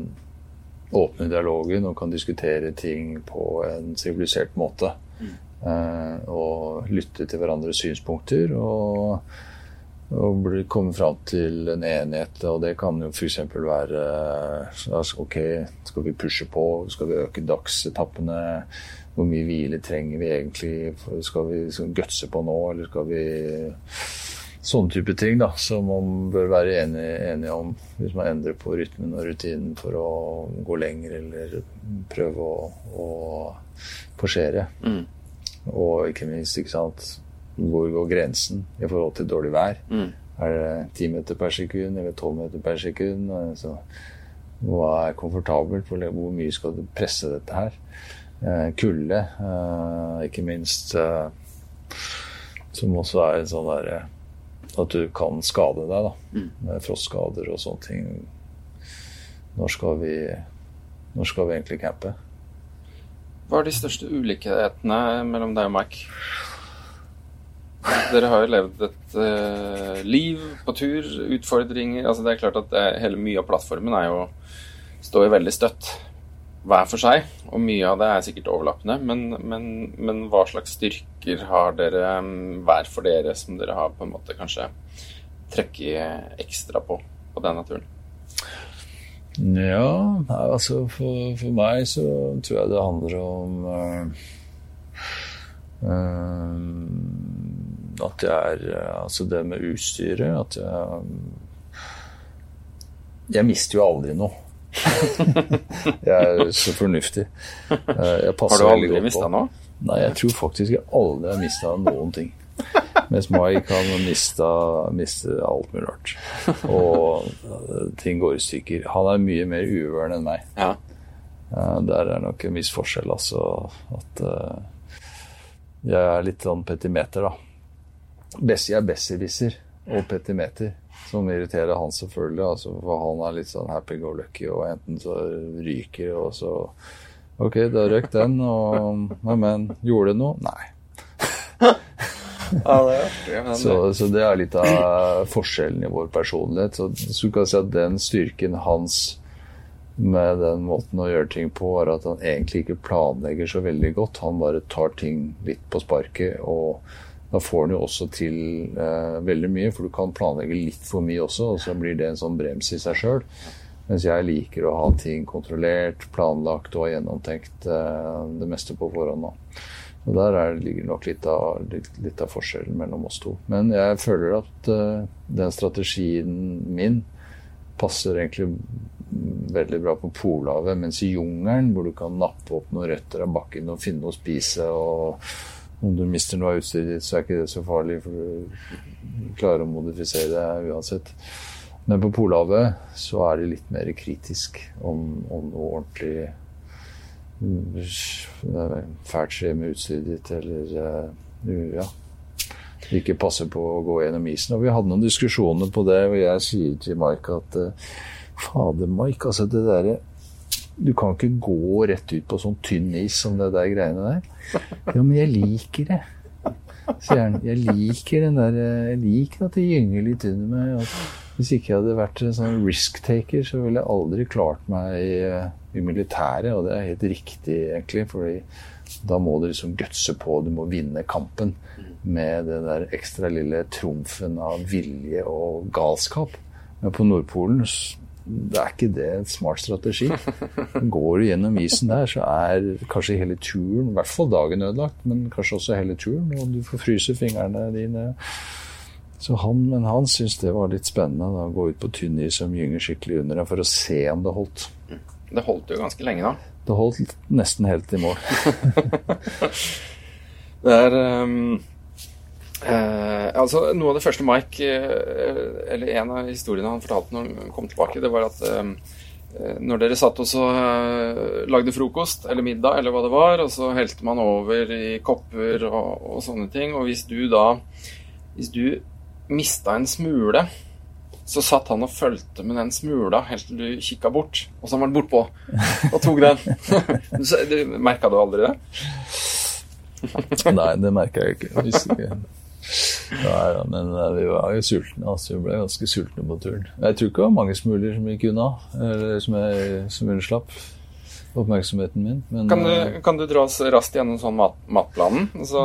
[SPEAKER 2] åpne dialogen og kan diskutere ting på en sivilisert måte. Mm. Uh, og lytte til hverandres synspunkter og, og komme fram til en enighet. Og det kan jo f.eks. være altså, OK, skal vi pushe på? Skal vi øke dagsetappene? Hvor mye hvile trenger vi egentlig? Skal vi gutse på nå, eller skal vi Sånne type ting da, som man bør være enige, enige om hvis man endrer på rytmen og rutinen for å gå lenger eller prøve å, å forsere. Mm. Og ikke minst, ikke sant, hvor går grensen i forhold til dårlig vær? Mm. Er det 10 meter per sekund eller 12 meter per sekund? Altså, hva er komfortabelt? Hvor mye skal du presse dette her? Eh, kulde, eh, ikke minst, eh, som også er en sånn derre At du kan skade deg, da. Mm. Med frostskader og sånne ting. Når skal vi, når skal vi egentlig campe?
[SPEAKER 1] Hva er de største ulikhetene mellom deg og Mike? Dere har jo levd et uh, liv på tur, utfordringer altså Det er klart at er, hele mye av plattformen er jo står jo veldig støtt hver for seg, og mye av det er sikkert overlappende. Men, men, men hva slags styrker har dere um, hver for dere som dere har på en måte kanskje trukket ekstra på på denne turen?
[SPEAKER 2] Ja, altså for, for, meg så tror jeg det handler om uh, uh, At jeg er Altså det med utstyret At jeg Jeg mister jo aldri noe. jeg er så fornuftig.
[SPEAKER 1] Uh, har du aldri mista noe?
[SPEAKER 2] Nei, jeg tror faktisk jeg aldri har mista noen ting. Mens Mai kan miste, miste alt mulig rart. Og eh, ting går i stykker. Han er mye mer uvøren enn meg. Ja. Der er nok en viss forskjell, altså. At jeg er litt sånn petimeter, da. Bessie er besserwisser og petimeter, som irriterer han selvfølgelig. Altså, for han er litt sånn happy go lucky, og enten så ryker, og så Ok, da røk den, og Men, gjorde det noe? Nei. så, så, det er litt av forskjellen i vår personlighet. Så, så du kan si at den styrken hans med den måten å gjøre ting på, er at han egentlig ikke planlegger så veldig godt. Han bare tar ting litt på sparket, og da får den jo også til eh, veldig mye. For du kan planlegge litt for mye også, og så blir det en sånn brems i seg sjøl. Mens jeg liker å ha ting kontrollert, planlagt og gjennomtenkt eh, det meste på forhånd. Og Der er, ligger nok litt av, litt, litt av, forskjellen mellom oss to. Men jeg føler at eh, den strategien min passer egentlig veldig bra på Polhavet. Mens i jungelen, hvor du kan nappe opp noen røtter av bakken og finne noe å spise og om du mister noe av utstyret ditt, så er ikke det så farlig, for du klarer å modifisere det uansett. Men på Polhavet så er det litt mer kritisk om, om noe ordentlig fælt skjer med utstyret ditt, eller uh, ja, ikke passer på å gå gjennom isen. Og vi hadde noen diskusjoner på det, og jeg sier til Mike at uh, Fader, Mike, altså det derre Du kan ikke gå rett ut på sånn tynn is som det der greiene der. Ja, men jeg liker det. Sier han. Jeg liker den der Jeg liker at det gynger litt under meg. At hvis ikke jeg hadde vært en sånn risk-taker, så ville jeg aldri klart meg i, i militæret. Og det er helt riktig, egentlig. fordi Da må du liksom gutse på, du må vinne kampen med den der ekstra lille trumfen av vilje og galskap. Men på Nordpolen det er ikke det en smart strategi. Går du gjennom isen der, så er kanskje hele turen, i hvert fall dagen ødelagt, men kanskje også hele turen, og du får fryse fingrene dine. Så han, men han syntes det var litt spennende da, å gå ut på tynn is som gynger skikkelig under deg, for å se om det holdt.
[SPEAKER 1] Det holdt jo ganske lenge, da.
[SPEAKER 2] Det holdt nesten helt i mål.
[SPEAKER 1] Det er ehm, eh, Altså, noe av det første Mike eh, Eller en av historiene han fortalte når han kom tilbake, det var at eh, når dere satt og så eh, lagde frokost eller middag eller hva det var, og så helte man over i kopper og, og sånne ting, og hvis du da Hvis du mista en smule så satt han og fulgte med den smula helt til du kikka bort, og så var han bortpå og tok den. Merka du aldri det?
[SPEAKER 2] Nei, det merka jeg ikke. Ikke. Nei, ja, men eh, vi var jo sultne. Altså, vi ble ganske sultne på turen. Jeg tror ikke det var mange smuler som gikk unna, eller som, jeg, som unnslapp oppmerksomheten min. Men
[SPEAKER 1] Kan
[SPEAKER 2] eh,
[SPEAKER 1] du, kan du dra oss raskt gjennom sånn mat, matplanen? Altså,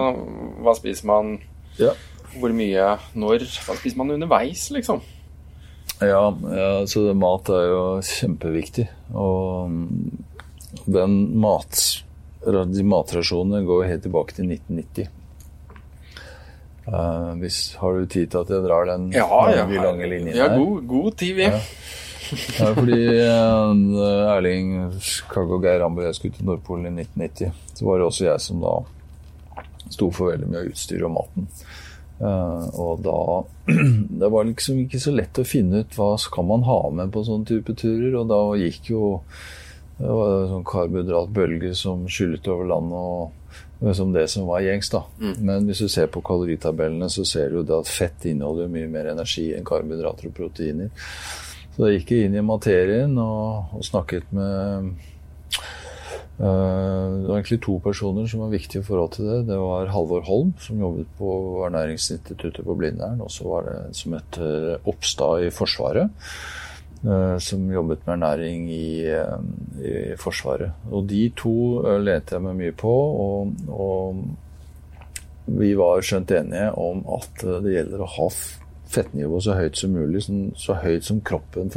[SPEAKER 1] hva spiser man,
[SPEAKER 2] ja.
[SPEAKER 1] hvor mye, når? Hva spiser man underveis, liksom?
[SPEAKER 2] Ja, ja så det, mat er jo kjempeviktig. Og den mat, de matrasjonene går helt tilbake til 1990. Eh, hvis, har du tid til at jeg drar den
[SPEAKER 1] Ja, ja.
[SPEAKER 2] de lange
[SPEAKER 1] linjen
[SPEAKER 2] her?
[SPEAKER 1] Ja, god, god tid, vi.
[SPEAKER 2] Ja, fordi eh, Erling Skag og Geir Rambo og jeg skulle til Nordpolen i 1990. Så var det også jeg som da sto for veldig mye av utstyret og maten. Uh, og da Det var liksom ikke så lett å finne ut hva skal man ha med på sånne type turer. Og da gikk jo Det var en sånn karbohydratbølge som skyllet over landet. og som det som var gjengs. da. Men hvis du ser på kaloritabellene, så ser du det at fett inneholder mye mer energi enn karbohydrater og proteiner. Så da gikk jeg inn i materien og, og snakket med øh, Det var egentlig to personer som var viktige i forhold til det. Det var Halvor Holm, som jobbet på Ernæringsinstituttet på Blindern. Og så var det som heter Oppstad i Forsvaret, eh, som jobbet med ernæring i, eh, i Forsvaret. Og de to eh, lente jeg meg mye på. og, og vi var skjønt enige om at eh, det gjelder å ha fettnivået så høyt som mulig, så høyt som kroppen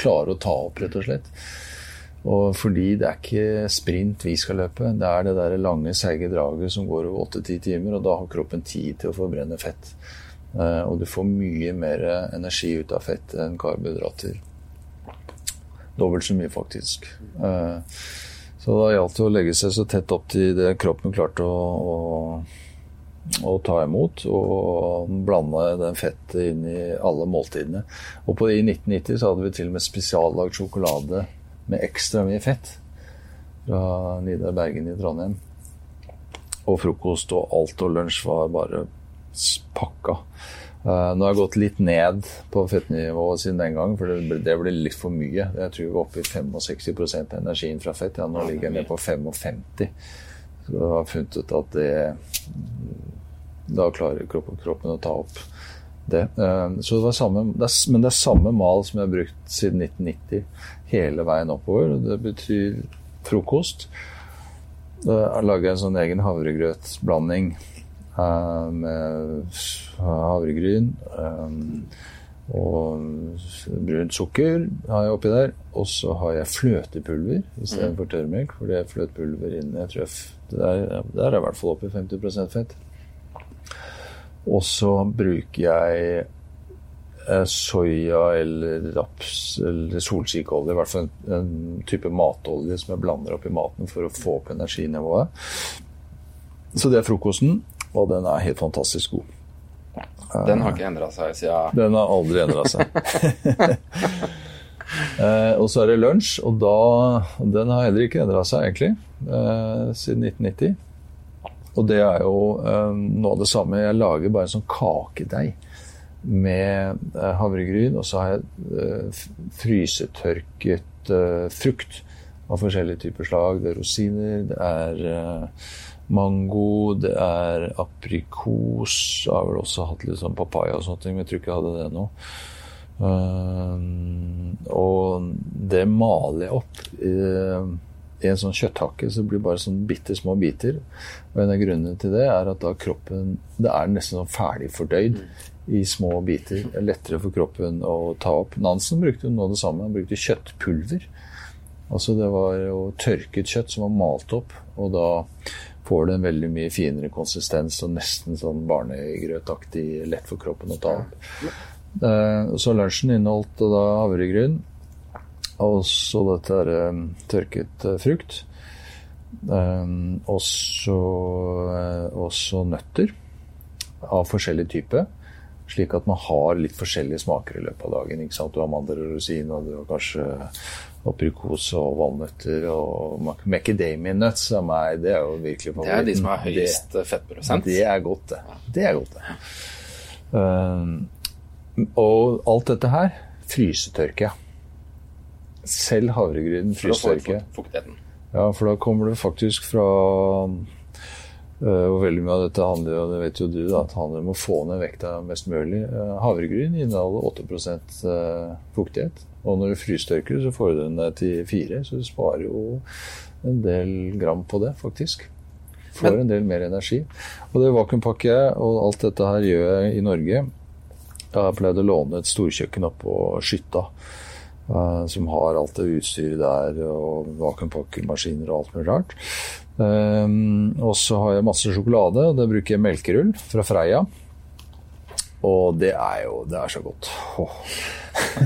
[SPEAKER 2] klarer å ta opp, rett og slett. Og fordi det er ikke sprint vi skal løpe, det er det der lange, seige draget som går over 8-10 timer, og da har kroppen tid til å forbrenne fett. Eh, og du får mye mer energi ut av fett enn karbohydrater. Dobbelt så mye, faktisk. Eh, så da gjaldt det å legge seg så tett opp til det kroppen klarte å, å, å ta imot, og blande den fettet inn i alle måltidene. Og på, i 1990 så hadde vi til og med spesiallagd sjokolade med ekstra mye fett fra Nidar Bergen i Trondheim. Og frokost og alt og lunsj var bare pakka. Eh, nå har jeg gått litt ned på fettnivået siden den gang, for det det ble litt for mye. Jeg tror vi var oppe i 65 av energien fra fett. Ja, nå ligger jeg ned på 55. Så jeg har funnet ut at det Da klarer kroppen, kroppen å ta opp det. Uh, Så det var samme, det er, men det er samme mal som jeg har brukt siden 1990 hele veien oppover. Det betyr frokost. Da lager jeg en sånn egen havregrøtblanding med havregryn eh, og brunt sukker har jeg oppi der. Og så har jeg fløtepulver istedenfor tørrmelk, for det er fløtepulver inni. Jeg trøff. jeg, f- det er, der er jeg i hvert fall oppi 50% fett. Og så bruker jeg eh, soya eller raps eller solsikkeolje, i hvert fall en, en type matolje som jeg blander opp i maten for å få opp energinivået. Så det er frokosten, og den er helt fantastisk god.
[SPEAKER 1] Den har ikke endra seg siden
[SPEAKER 2] Den har aldri endra seg. eh, og så er det lunsj, og da Den har heller ikke endra seg, egentlig, eh, siden 1990. Og det er jo eh, noe av det samme. Jeg lager bare en sånn kakedeig med eh, havregryn, og så har jeg eh, frysetørket eh, frukt av forskjellige typer slag. Det er rosiner, det er mango, det er aprikos. Jeg har vel også hatt litt sånn papaya og sånne ting, men jeg tror ikke jeg hadde det nå. Uh, og det maler jeg opp. eh, i en sånn kjøtthakke, så det blir bare sånn bitte små biter. Og en av grunnene til det er at da kroppen Det er nesten sånn ferdig fordøyd i små biter. Det er lettere for kroppen å ta opp. Nansen brukte jo nå det samme. Han brukte kjøttpulver. Altså det var jo tørket kjøtt som var malt opp, og da får det en veldig mye finere konsistens og nesten sånn barnegrøtaktig lett for kroppen å ta opp. Eh, Så lunsjen inneholdt da havregryn og så dette er eh, tørket eh, frukt. Og så nøtter av forskjellig type. Slik at man har litt forskjellige smaker i løpet av dagen. Du har mandler og rosin, og du har kanskje aprikos og valnøtter og mac- macadamia nuts av meg. Det er jo virkelig
[SPEAKER 1] Det er de som har høyest fettprosent.
[SPEAKER 2] Det er godt, det. Det er godt, det. Um, og alt dette her frysetørker jeg. Selv havregrynen frysetørker.
[SPEAKER 1] fuktigheten.
[SPEAKER 2] Ja, for da kommer det faktisk fra Og veldig mye av dette handler jo, det vet jo du, da, at det handler om å få ned vekta mest mulig. Uh, havregryn inneholder 8 uh, fuktighet. Og når du frystørker, så får du den ned til 4 så du sparer jo en del gram på det, faktisk. Får en del mer energi. Og det vakuumpakker jeg, og alt dette her gjør jeg i Norge. Jeg har pleid å låne et storkjøkken oppå Skytta. eh, som har alt det utstyret der, og vakuumpakkermaskiner og alt mulig rart. Um, og så har jeg masse sjokolade, og det bruker jeg melkerull fra Freia. Og det er jo Det er så godt. Oh.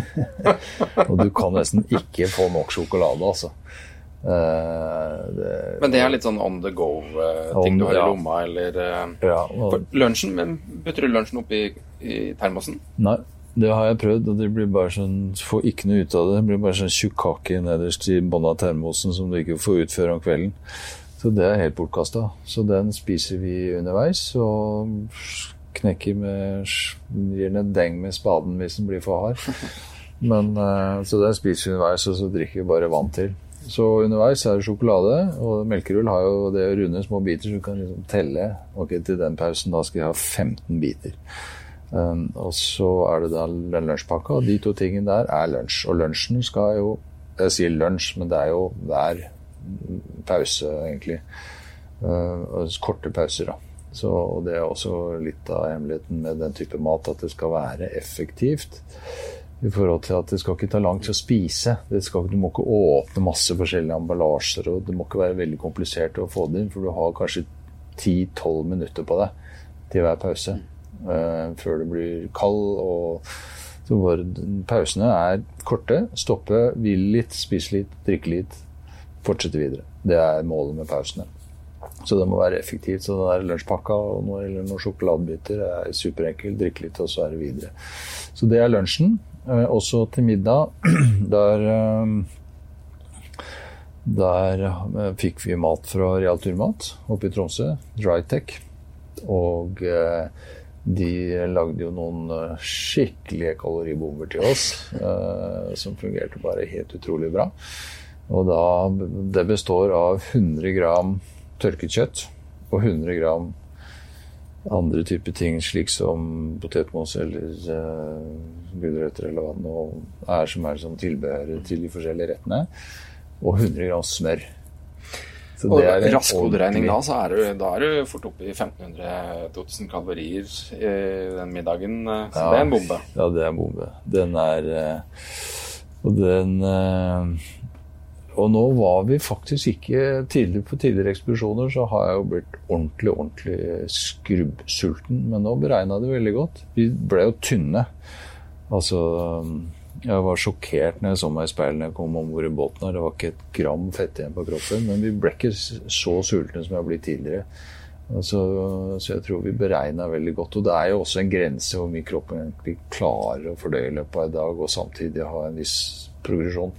[SPEAKER 2] og du kan nesten ikke få nok sjokolade, altså. Uh, det,
[SPEAKER 1] Men det er litt sånn on the go-ting
[SPEAKER 2] uh,
[SPEAKER 1] du har i lomma, eller uh,
[SPEAKER 2] ja, og,
[SPEAKER 1] Lunsjen, men putter du lunsjen oppi i termosen?
[SPEAKER 2] Nei, det har jeg prøvd, og det blir bare sånn Får ikke noe ut av det. Det blir bare sånn tjukk kake nederst i bunnen av termosen som du ikke får ut før om kvelden. Så det er helt bortkasta. Så den spiser vi underveis, og knekker med Gir den en deng med spaden hvis den blir for hard. Men, eh, så den spiser vi underveis, og så drikker vi bare vann til. Så underveis er det sjokolade, og melkerull har jo det runde små biter, så du kan liksom telle. Ok, til den pausen da skal jeg ha 15 biter. Um, og så er det da den lunsjpakka, og de to tingene der er lunsj. Og lunsjen skal jo Jeg sier lunsj, men det er jo hver pause, egentlig. Uh, korte pauser, da. Så, og det er også litt av hemmeligheten med den type mat, at det skal være effektivt. I forhold til at det skal ikke ta lang tid å spise. Skal, du må ikke åpne masse forskjellige emballasjer, og det må ikke være veldig komplisert å få det inn, for du har kanskje 10-12 minutter på deg til hver pause uh, før du blir kald. og så bare, Pausene er korte. Stoppe, hvile litt, spise litt, drikke litt, fortsette videre. Det er målet med pausene. Så det må være effektivt. Så den der lunsjpakka og noe, eller noen sjokoladebiter er superenkelt. Drikke litt, og så er det videre. Så det er lunsjen. Eh, også til middag. Der eh, der eh, fikk vi mat fra Real Turmat oppe i Tromsø, Drytech. Og de lagde jo noen skikkelige kaloribomber til oss, som fungerte bare helt utrolig bra. Og da, det består av 100 gram tørket kjøtt og 100 gram andre typer ting, slik som potetmos eller uh, gulrøtter eller hva det nå er som er som tilbehøret til de forskjellige rettene. Og 100 gram smør. Så
[SPEAKER 1] Og
[SPEAKER 2] det
[SPEAKER 1] rask hoderegning da, så er du, da er du fort oppe i 1500-2000 kalorier i den middagen. eh, Så
[SPEAKER 2] Ja.
[SPEAKER 1] det er en bombe.
[SPEAKER 2] Ja, det er en bombe. Den er eh, Og den eh, Og nå var vi faktisk ikke tidligere På tidligere ekspedisjoner så har jeg jo blitt ordentlig, ordentlig skrubbsulten. Men nå beregna det veldig godt. Vi ble jo tynne. Altså Jeg var sjokkert når jeg så meg i speilet når jeg kom om bord i båten. Det var ikke et gram fett igjen på kroppen. Men vi ble ikke så sultne som jeg har blitt tidligere. Altså, så jeg tror vi beregna veldig godt. Og det er jo også en grense hvor mye kroppen egentlig klarer å fordøye i løpet av en dag, og samtidig ha en viss progresjon.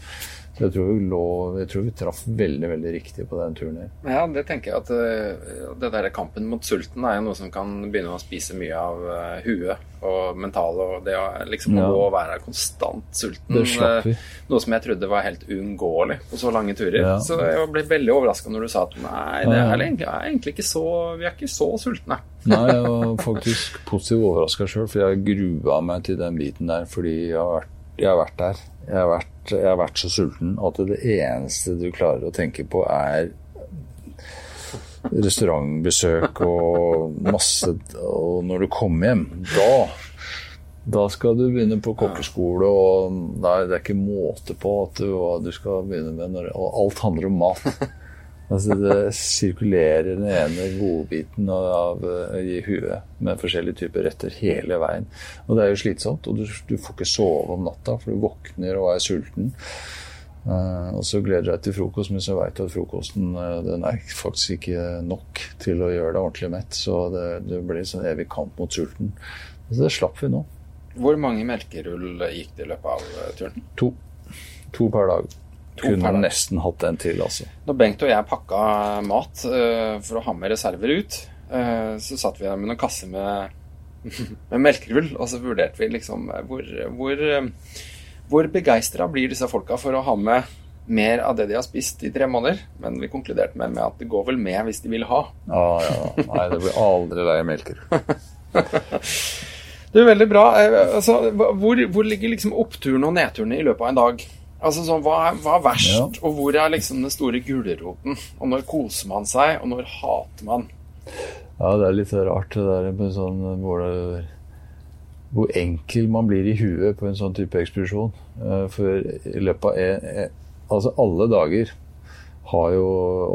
[SPEAKER 2] Så jeg tror vi, lå, jeg tror vi traff veldig, veldig riktig på den turen her.
[SPEAKER 1] Ja, det tenker jeg at eh, det der kampen mot sulten er jo noe som kan begynne å spise mye av eh, huet og mentalet. og det å liksom
[SPEAKER 2] Ja.
[SPEAKER 1] å være konstant sulten. Eh, Noe som jeg trodde var helt uunngåelig på så lange turer.
[SPEAKER 2] Ja.
[SPEAKER 1] Så jeg ble veldig overraska når du sa at nei, det er egentlig ikke så Vi er ikke så sultne.
[SPEAKER 2] Nei, jeg var faktisk positivt overraska sjøl, for jeg grua meg til den biten der fordi jeg har vært, jeg har vært der. Jeg har vært jeg har vært så sulten at det eneste du klarer å tenke på, er restaurantbesøk og masse Og når du kommer hjem, da da skal du begynne på kokkeskole, og nei, det er ikke måte på du, hva du skal begynne med. Når, og alt handler om mat. Altså, det sirkulerer den ene godbiten av, i huet med forskjellige typer retter hele veien. Og det er jo slitsomt, og du, du får ikke sove om natta, for du våkner og er sulten. Uh, og så gleder du deg til frokost, men så veit du at frokosten uh, den er faktisk ikke nok til å gjøre deg ordentlig mett. Så det, det blir sånn evig kamp mot sulten. Så det slapp vi nå.
[SPEAKER 1] Hvor mange melkerull gikk det i løpet av eh, turen?
[SPEAKER 2] To. To per dag. Kunne nesten hatt en til, altså.
[SPEAKER 1] Da Bengt og jeg pakka mat uh, for å ha med reserver ut, uh, så satt vi der med noen kasser med, med melkerull, og så vurderte vi liksom eh, hvor, hvor, hvor begeistra blir disse folka for å ha med mer av det de har spist i tre måneder. Men vi konkluderte med, med at det går vel med hvis de vil ha.
[SPEAKER 2] Ah, ja. Nei, det blir aldri lei melker.
[SPEAKER 1] Det er veldig bra. Altså, hvor, hvor ligger liksom oppturene og nedturene i løpet av en dag? Altså, sånn, hva, er, hva er verst,
[SPEAKER 2] Ja.
[SPEAKER 1] og hvor er liksom den store gulroten? Og når koser man seg, og når hater man?
[SPEAKER 2] Ja, det er litt rart det der med sånn hvor, det, hvor enkel man blir i huet på en sånn type ekspedisjon. Eh, For i løpet av en, en, Altså, alle dager har jo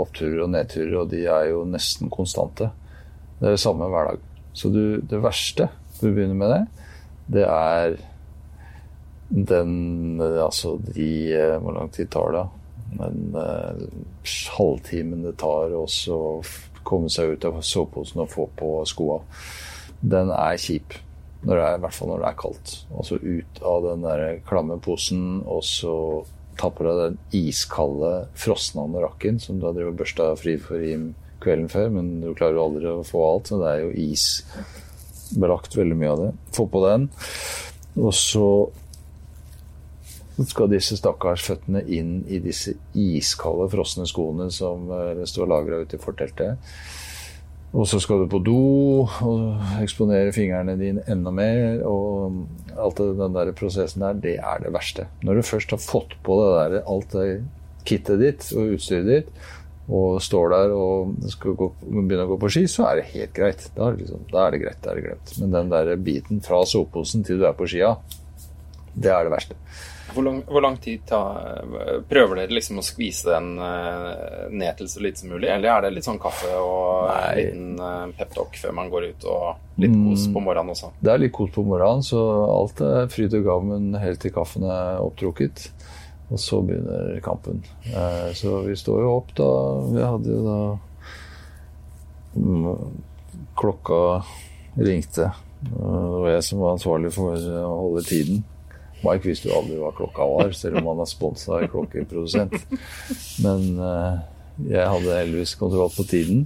[SPEAKER 2] oppturer og nedturer, og de er jo nesten konstante. Det er det samme hver dag. Så du, det verste, for å begynne med det, det er den Altså de eh, Hvor lang tid tar det? Den eh, halvtimen det tar også å komme seg ut av soveposen og få på skoa. Den er kjip. Er, I hvert fall når det er kaldt. Altså ut av den der klamme posen, og så ta på deg den iskalde, frosne anorakken som du har drevet børsta fri for i kvelden før, men du klarer jo aldri å få alt, så det er jo isbelagt veldig mye av det. Få på den. Og så skal disse stakkars føttene inn i disse iskalde, frosne skoene som eh, står lagra ute i forteltet. Og så skal du på do og eksponere fingrene dine enda mer. Og alt den der prosessen der, det er det verste. Når du først har fått på det der, alt det kittet ditt og utstyret ditt, og står der og skal gå, begynne å gå på ski, så er det helt greit. Da er det, liksom, da er det greit, da er det glemt. Men den der biten fra soveposen til du er på skia, det er det verste.
[SPEAKER 1] Hvor lang, hvor lang tid tar, prøver dere liksom å skvise den eh, ned til så lite som mulig? Eller er det litt sånn kaffe og
[SPEAKER 2] Nei.
[SPEAKER 1] liten uh, peptalk før man går ut, og litt kos på morgenen også?
[SPEAKER 2] Det er litt kos på morgenen, så alt er fryd og gammen helt til kaffen er opptrukket. Og så begynner kampen. Eh, Så vi står jo opp da Vi hadde jo da mm, Klokka ringte. Det var jeg som var ansvarlig for å holde tiden. Mike visste jo aldri hva klokka var, selv om han er sponsa av klokkeprodusent. Men eh, jeg hadde heldigvis kontroll på tiden.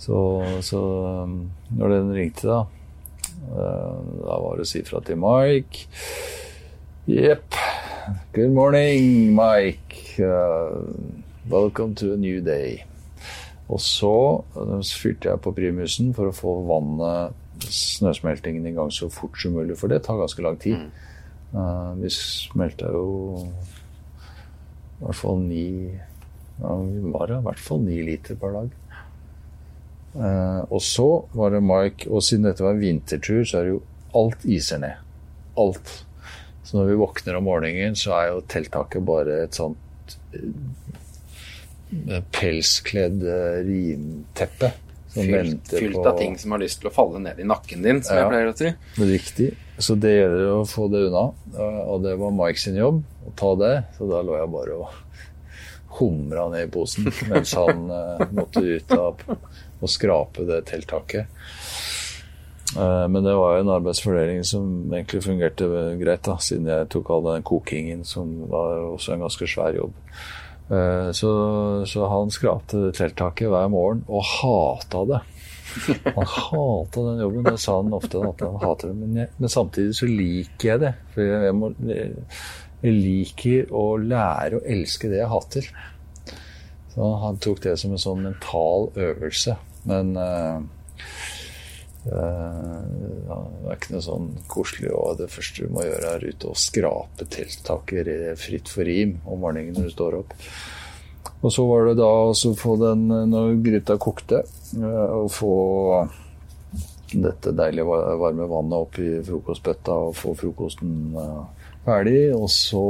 [SPEAKER 2] Så, så um, når den ringte, da eh, Da var det å si fra til Mike. Jepp. Good morning, Mike. Uh, welcome to a new day. Og så fyrte jeg på primusen for å få vannet, snøsmeltingen, i gang så fort som mulig, for det tar ganske lang tid. Uh, vi smelta jo i hvert fall ni ja, Vi var i hvert fall ni liter per dag. Eh, og så var det Mike, og siden dette var en vintertur, så er det jo alt iser ned. Alt. Så når vi våkner om morgenen, så er jo telttaket bare et sånt eh, pelskledd eh, rimteppe.
[SPEAKER 1] Fylt, fylt av ting som har lyst til å falle ned i nakken din, som
[SPEAKER 2] Ja.
[SPEAKER 1] jeg pleier å si.
[SPEAKER 2] Riktig. Så det gjelder å få det unna. Eh, Og det var Mike sin jobb å ta det, så da lå jeg bare og humra ned i posen mens han eh, måtte ut av og skrape det telttaket. Eh, Men det var jo en arbeidsfordeling som egentlig fungerte greit, da, siden jeg tok all den kokingen, som var også en ganske svær jobb. Eh, Så, så han skrapte telttaket hver morgen, og hata det. Han hata den jobben, det sa han ofte at han hater det. Men, jeg, men samtidig så liker jeg det. For jeg, må, jeg liker å lære å elske det jeg hater. Så han tok det som en sånn mental øvelse. Men eh, ja, det er ikke noe sånn koselig. Og det første du må gjøre, er ute og skrape telttaket fritt for rim om morgenen når du står opp. Og så var det da å få den, når gryta kokte, å få dette deilige varme vannet opp i frokostbøtta og få frokosten ferdig. Og så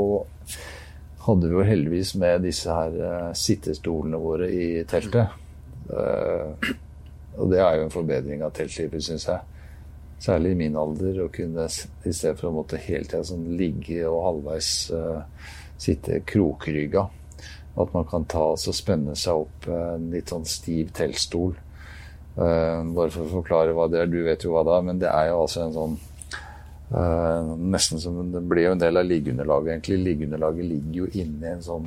[SPEAKER 2] hadde vi jo heldigvis med disse her sittestolene våre i teltet. Og det er jo en forbedring av teltlivet, syns jeg. Særlig i min alder, å kunne i stedet for å måtte hele tida sånn ligge og halvveis uh, sitte krokrygga. At man kan ta og spenne seg opp uh, en litt sånn stiv teltstol. Uh, bare for å forklare hva det er. Du vet jo hva det er, men det er jo altså en sånn Nesten som Det blir jo en del av liggeunderlaget, egentlig. Liggeunderlaget ligger jo inni en sånn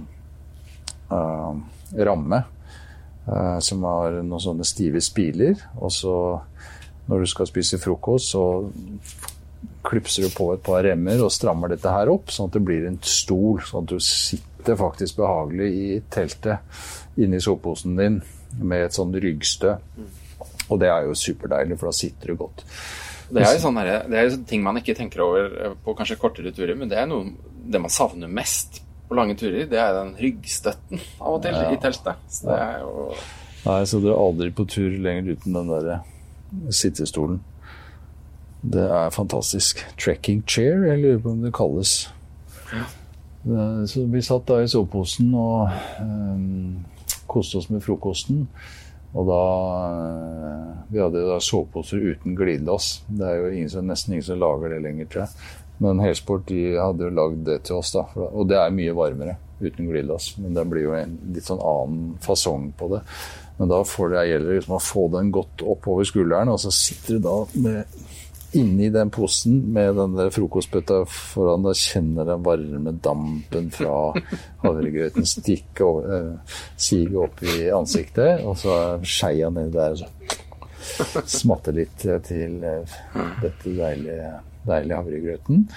[SPEAKER 2] ramme Eh, som har noen sånne stive spiler. Og så når du skal spise frokost, så klipser du på et par remmer og strammer dette her opp, sånn at det blir en stol. Sånn at du sitter faktisk behagelig i teltet inni soveposen din med et sånn ryggstø. Og det er jo superdeilig, for da sitter du godt.
[SPEAKER 1] Det er jo sånne, det er ting man ikke tenker over på kanskje kortere turer, men det er noe det man savner mest på lange turer, det er den ryggstøtten av og til ja. i teltet. Så det er jo
[SPEAKER 2] Nei, så dere er aldri på tur lenger uten den der sittestolen. Det er fantastisk. Trekking chair, jeg lurer på om det kalles. Ja. Så vi satt da i soveposen og um, koste oss med frokosten. Og da Vi hadde jo da soveposer uten glidelås. Det er jo ingen som, nesten ingen som lager det lenger, tror jeg. Men Helsport de hadde jo lagd det til oss, da. Og det er mye varmere uten glidelås. Men det blir jo en litt sånn annen fasong på det. Men da får det, gjelder liksom å få den godt oppover skulderen, og så sitter du da med, inni den posen med den der frokostbøtta foran Da kjenner den varme dampen fra havregrøten stikke over, eh, sige opp i ansiktet, og så skeia nedi der, og så smatter litt til eh, dette deilige deilige havregrøten.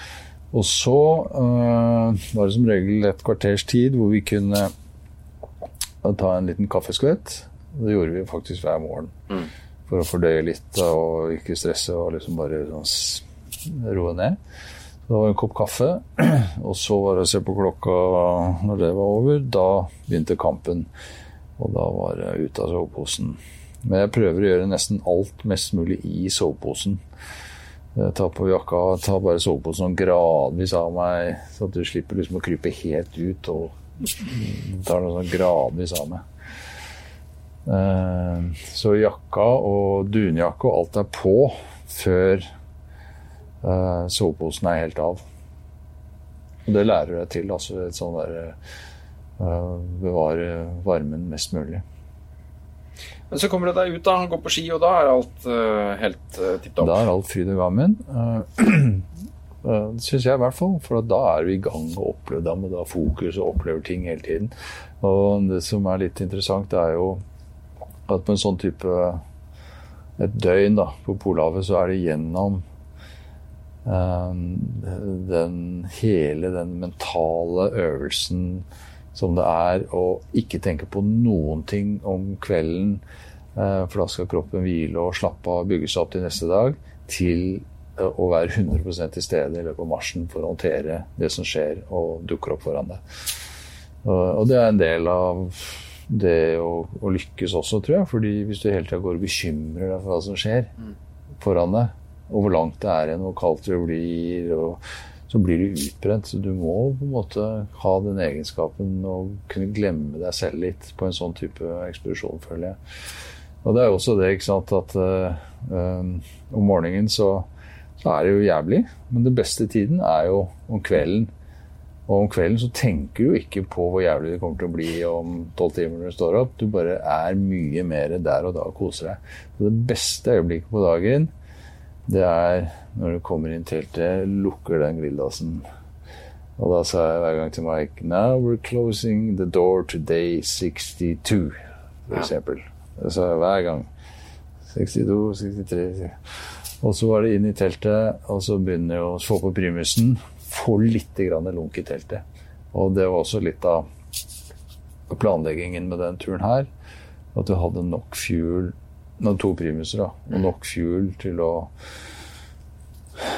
[SPEAKER 2] Og så uh, var det som regel et kvarters tid hvor vi kunne uh, ta en liten kaffeskvett. Det gjorde vi faktisk hver morgen. Mm. For å fordøye litt og ikke stresse og liksom bare sånn, roe ned. Så det var en kopp kaffe, og så var det å se på klokka når det var over. Da begynte kampen, og da var det ute av soveposen. Men jeg prøver å gjøre nesten alt mest mulig i soveposen. Eh, ta på jakka, ta bare soveposen sånn gradvis av meg, så at du slipper liksom å krype helt ut. Og tar det sånn gradvis av meg. Eh, så jakka og dunjakke og alt er på før eh, soveposen er helt av. Og det lærer du deg til. altså et sånn der, Bevare varmen mest mulig.
[SPEAKER 1] Men så kommer du deg ut, da, Han går på ski, og da er alt uh, helt uh, tipp topp?
[SPEAKER 2] Da er alt fryd og gammen. Uh, det syns jeg i hvert fall, for da er vi i gang og opplever da med da fokus og opplever ting hele tiden. Og det som er litt interessant, er jo at på en sånn type et døgn da, på Polhavet, så er det gjennom den hele den mentale øvelsen som det er å ikke tenke på noen ting om kvelden, eh, for da skal kroppen hvile og slappe av og bygge seg opp til neste dag, til eh, å være 100 til stede i løpet av marsjen for å håndtere det som skjer og dukker opp foran deg. Og det er en del av det å, å lykkes også, tror jeg. fordi hvis du hele tida går og bekymrer deg for hva som skjer mm. foran deg, og hvor langt det er igjen, hvor kaldt det blir og så blir du utbrent. Så du må på en måte ha den egenskapen og kunne glemme deg selv litt på en sånn type ekspedisjon, føler jeg. Og det er jo også det, ikke sant, at uh, om morgenen så, så, er det jo jævlig, men den beste tiden er jo om kvelden. Og om kvelden så tenker du ikke på hvor jævlig det kommer til å bli om tolv timer når du står opp. Du bare er mye mer der og da og koser deg. Så det beste øyeblikket på dagen, det er når du kommer inn teltet, lukker den glidelåsen. Og da sa jeg hver gang til Mike Now we're closing the door to day 62, for eksempel. Det sa jeg hver gang. 62, 63 Og så var det inn i teltet, og så begynner jeg å få på primusen. Få litt grann lunk i teltet. Og det var også litt av planleggingen med den turen her. At du hadde nok fuel, no, to primuser, da, og nok fuel til å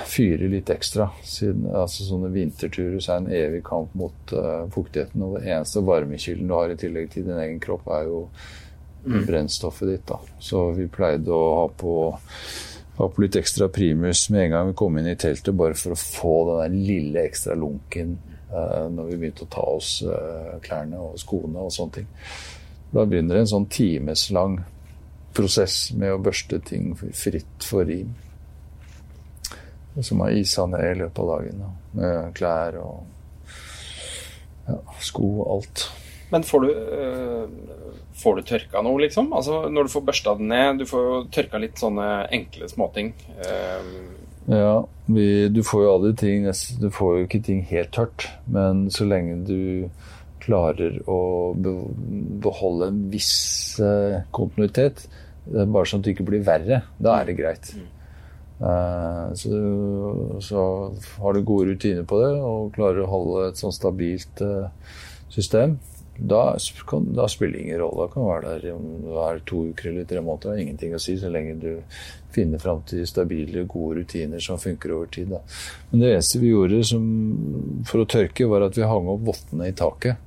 [SPEAKER 2] fyre litt ekstra. Siden altså sånne vinterturer så er en evig kamp mot uh, fuktigheten. Og det eneste varmekilden du har i tillegg til din egen kropp, er jo mm. brennstoffet ditt. da. Så vi pleide å ha på, ha på litt ekstra primus med en gang vi kom inn i teltet, bare for å få den der lille ekstra lunken uh, når vi begynte å ta oss uh, klærne og skoene og sånne ting. Da begynner det en sånn timeslang prosess med å børste ting fritt for rim som har isa ned i løpet av dagen. Da. Med klær og ja, sko og alt.
[SPEAKER 1] Men får du, øh, får du tørka noe, liksom? Altså Når du får børsta den ned, du får jo tørka litt sånne enkle småting. Uh,
[SPEAKER 2] ja, vi, du får jo aldri ting Du får jo ikke ting helt tørt, men så lenge du klarer å beholde en viss uh, kontinuitet, bare sånn at det ikke blir verre, da er det greit. Mm. Eh, så, så, har du gode rutiner på det og klarer å holde et sånn stabilt eh, system, da, kan, da spiller det ingen rolle. Da kan være der om du er to uker eller tre måneder. Det har ingenting å si så lenge du finner fram til stabile, gode rutiner som funker over tid. Da. Men det eneste vi gjorde som, for å tørke, var at vi hang opp vottene i taket.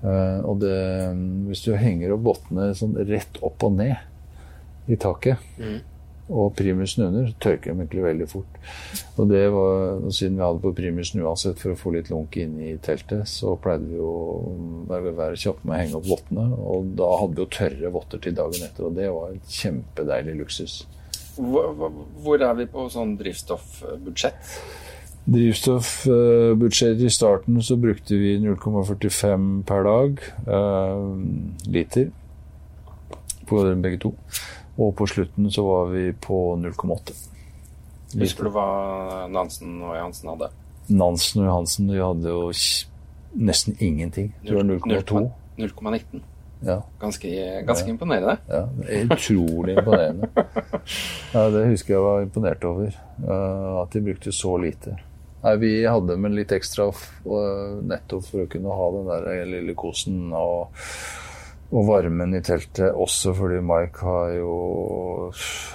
[SPEAKER 2] Uh, og det, hvis du henger opp vottene sånn rett opp og ned i taket, mm og primusen under, så tørker de egentlig veldig fort. Og det var, Siden vi hadde på primusen uansett for å få litt lunk inn i teltet, så pleide vi å være, være kjappe med å henge opp vottene. Og da hadde vi jo tørre votter til dagen etter, og det var en kjempedeilig luksus.
[SPEAKER 1] Hvor, hvor er vi på sånn drivstoffbudsjett?
[SPEAKER 2] Drivstoffbudsjettet i starten så brukte vi 0,45 per dag eh, liter på begge to. Og på slutten så var vi på 0,8.
[SPEAKER 1] Husker du hva Nansen og Johansen hadde?
[SPEAKER 2] Nansen og Johansen de hadde jo nesten ingenting. Det var 0,2.
[SPEAKER 1] 0,19.
[SPEAKER 2] Ja.
[SPEAKER 1] Ganske, ganske ja. imponerende.
[SPEAKER 2] Ja, utrolig imponerende. Ja, det husker jeg var imponert over. Uh, at de brukte så lite. Nei, Vi hadde med litt ekstra uh, nettopp for å kunne ha den der lille kosen. og og varmen i teltet også fordi Mike har jo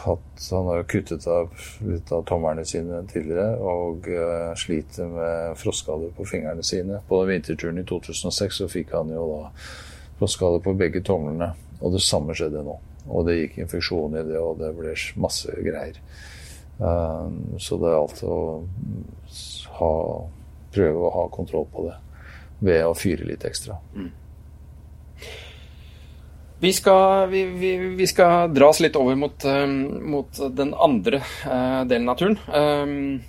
[SPEAKER 2] hatt Han har jo kuttet av litt av tommerne sine tidligere og uh, sliter med frostskader på fingrene sine. På vinterturen i 2006 så fikk han jo da frostskader på begge tomlene. Og det samme skjedde nå. Og det gikk infeksjon i det, og det ble masse greier. Uh, så det er alt å ha, prøve å ha kontroll på det ved å fyre litt ekstra. Mm.
[SPEAKER 1] Vi skal, vi, vi, vi skal, dra oss litt over mot, um, mot den andre uh, delen av turen. Uh,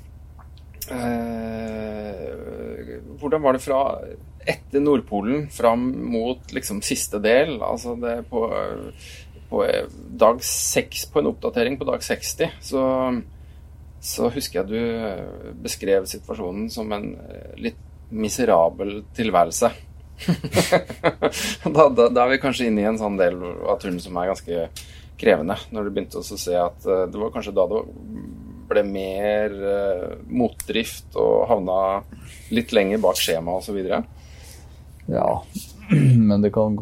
[SPEAKER 1] hvordan var det fra etter Nordpolen fram mot liksom siste del? Altså det på, på dag seks, på en oppdatering på dag 60, så, så husker jeg du beskrev situasjonen som en litt miserabel tilværelse. da, da, da, er vi kanskje inne i en sånn del av turen som er ganske krevende. Når du begynte å se at uh, det var kanskje da det ble mer uh, motdrift og havna litt lenger bak skjema osv.
[SPEAKER 2] Ja, men det kan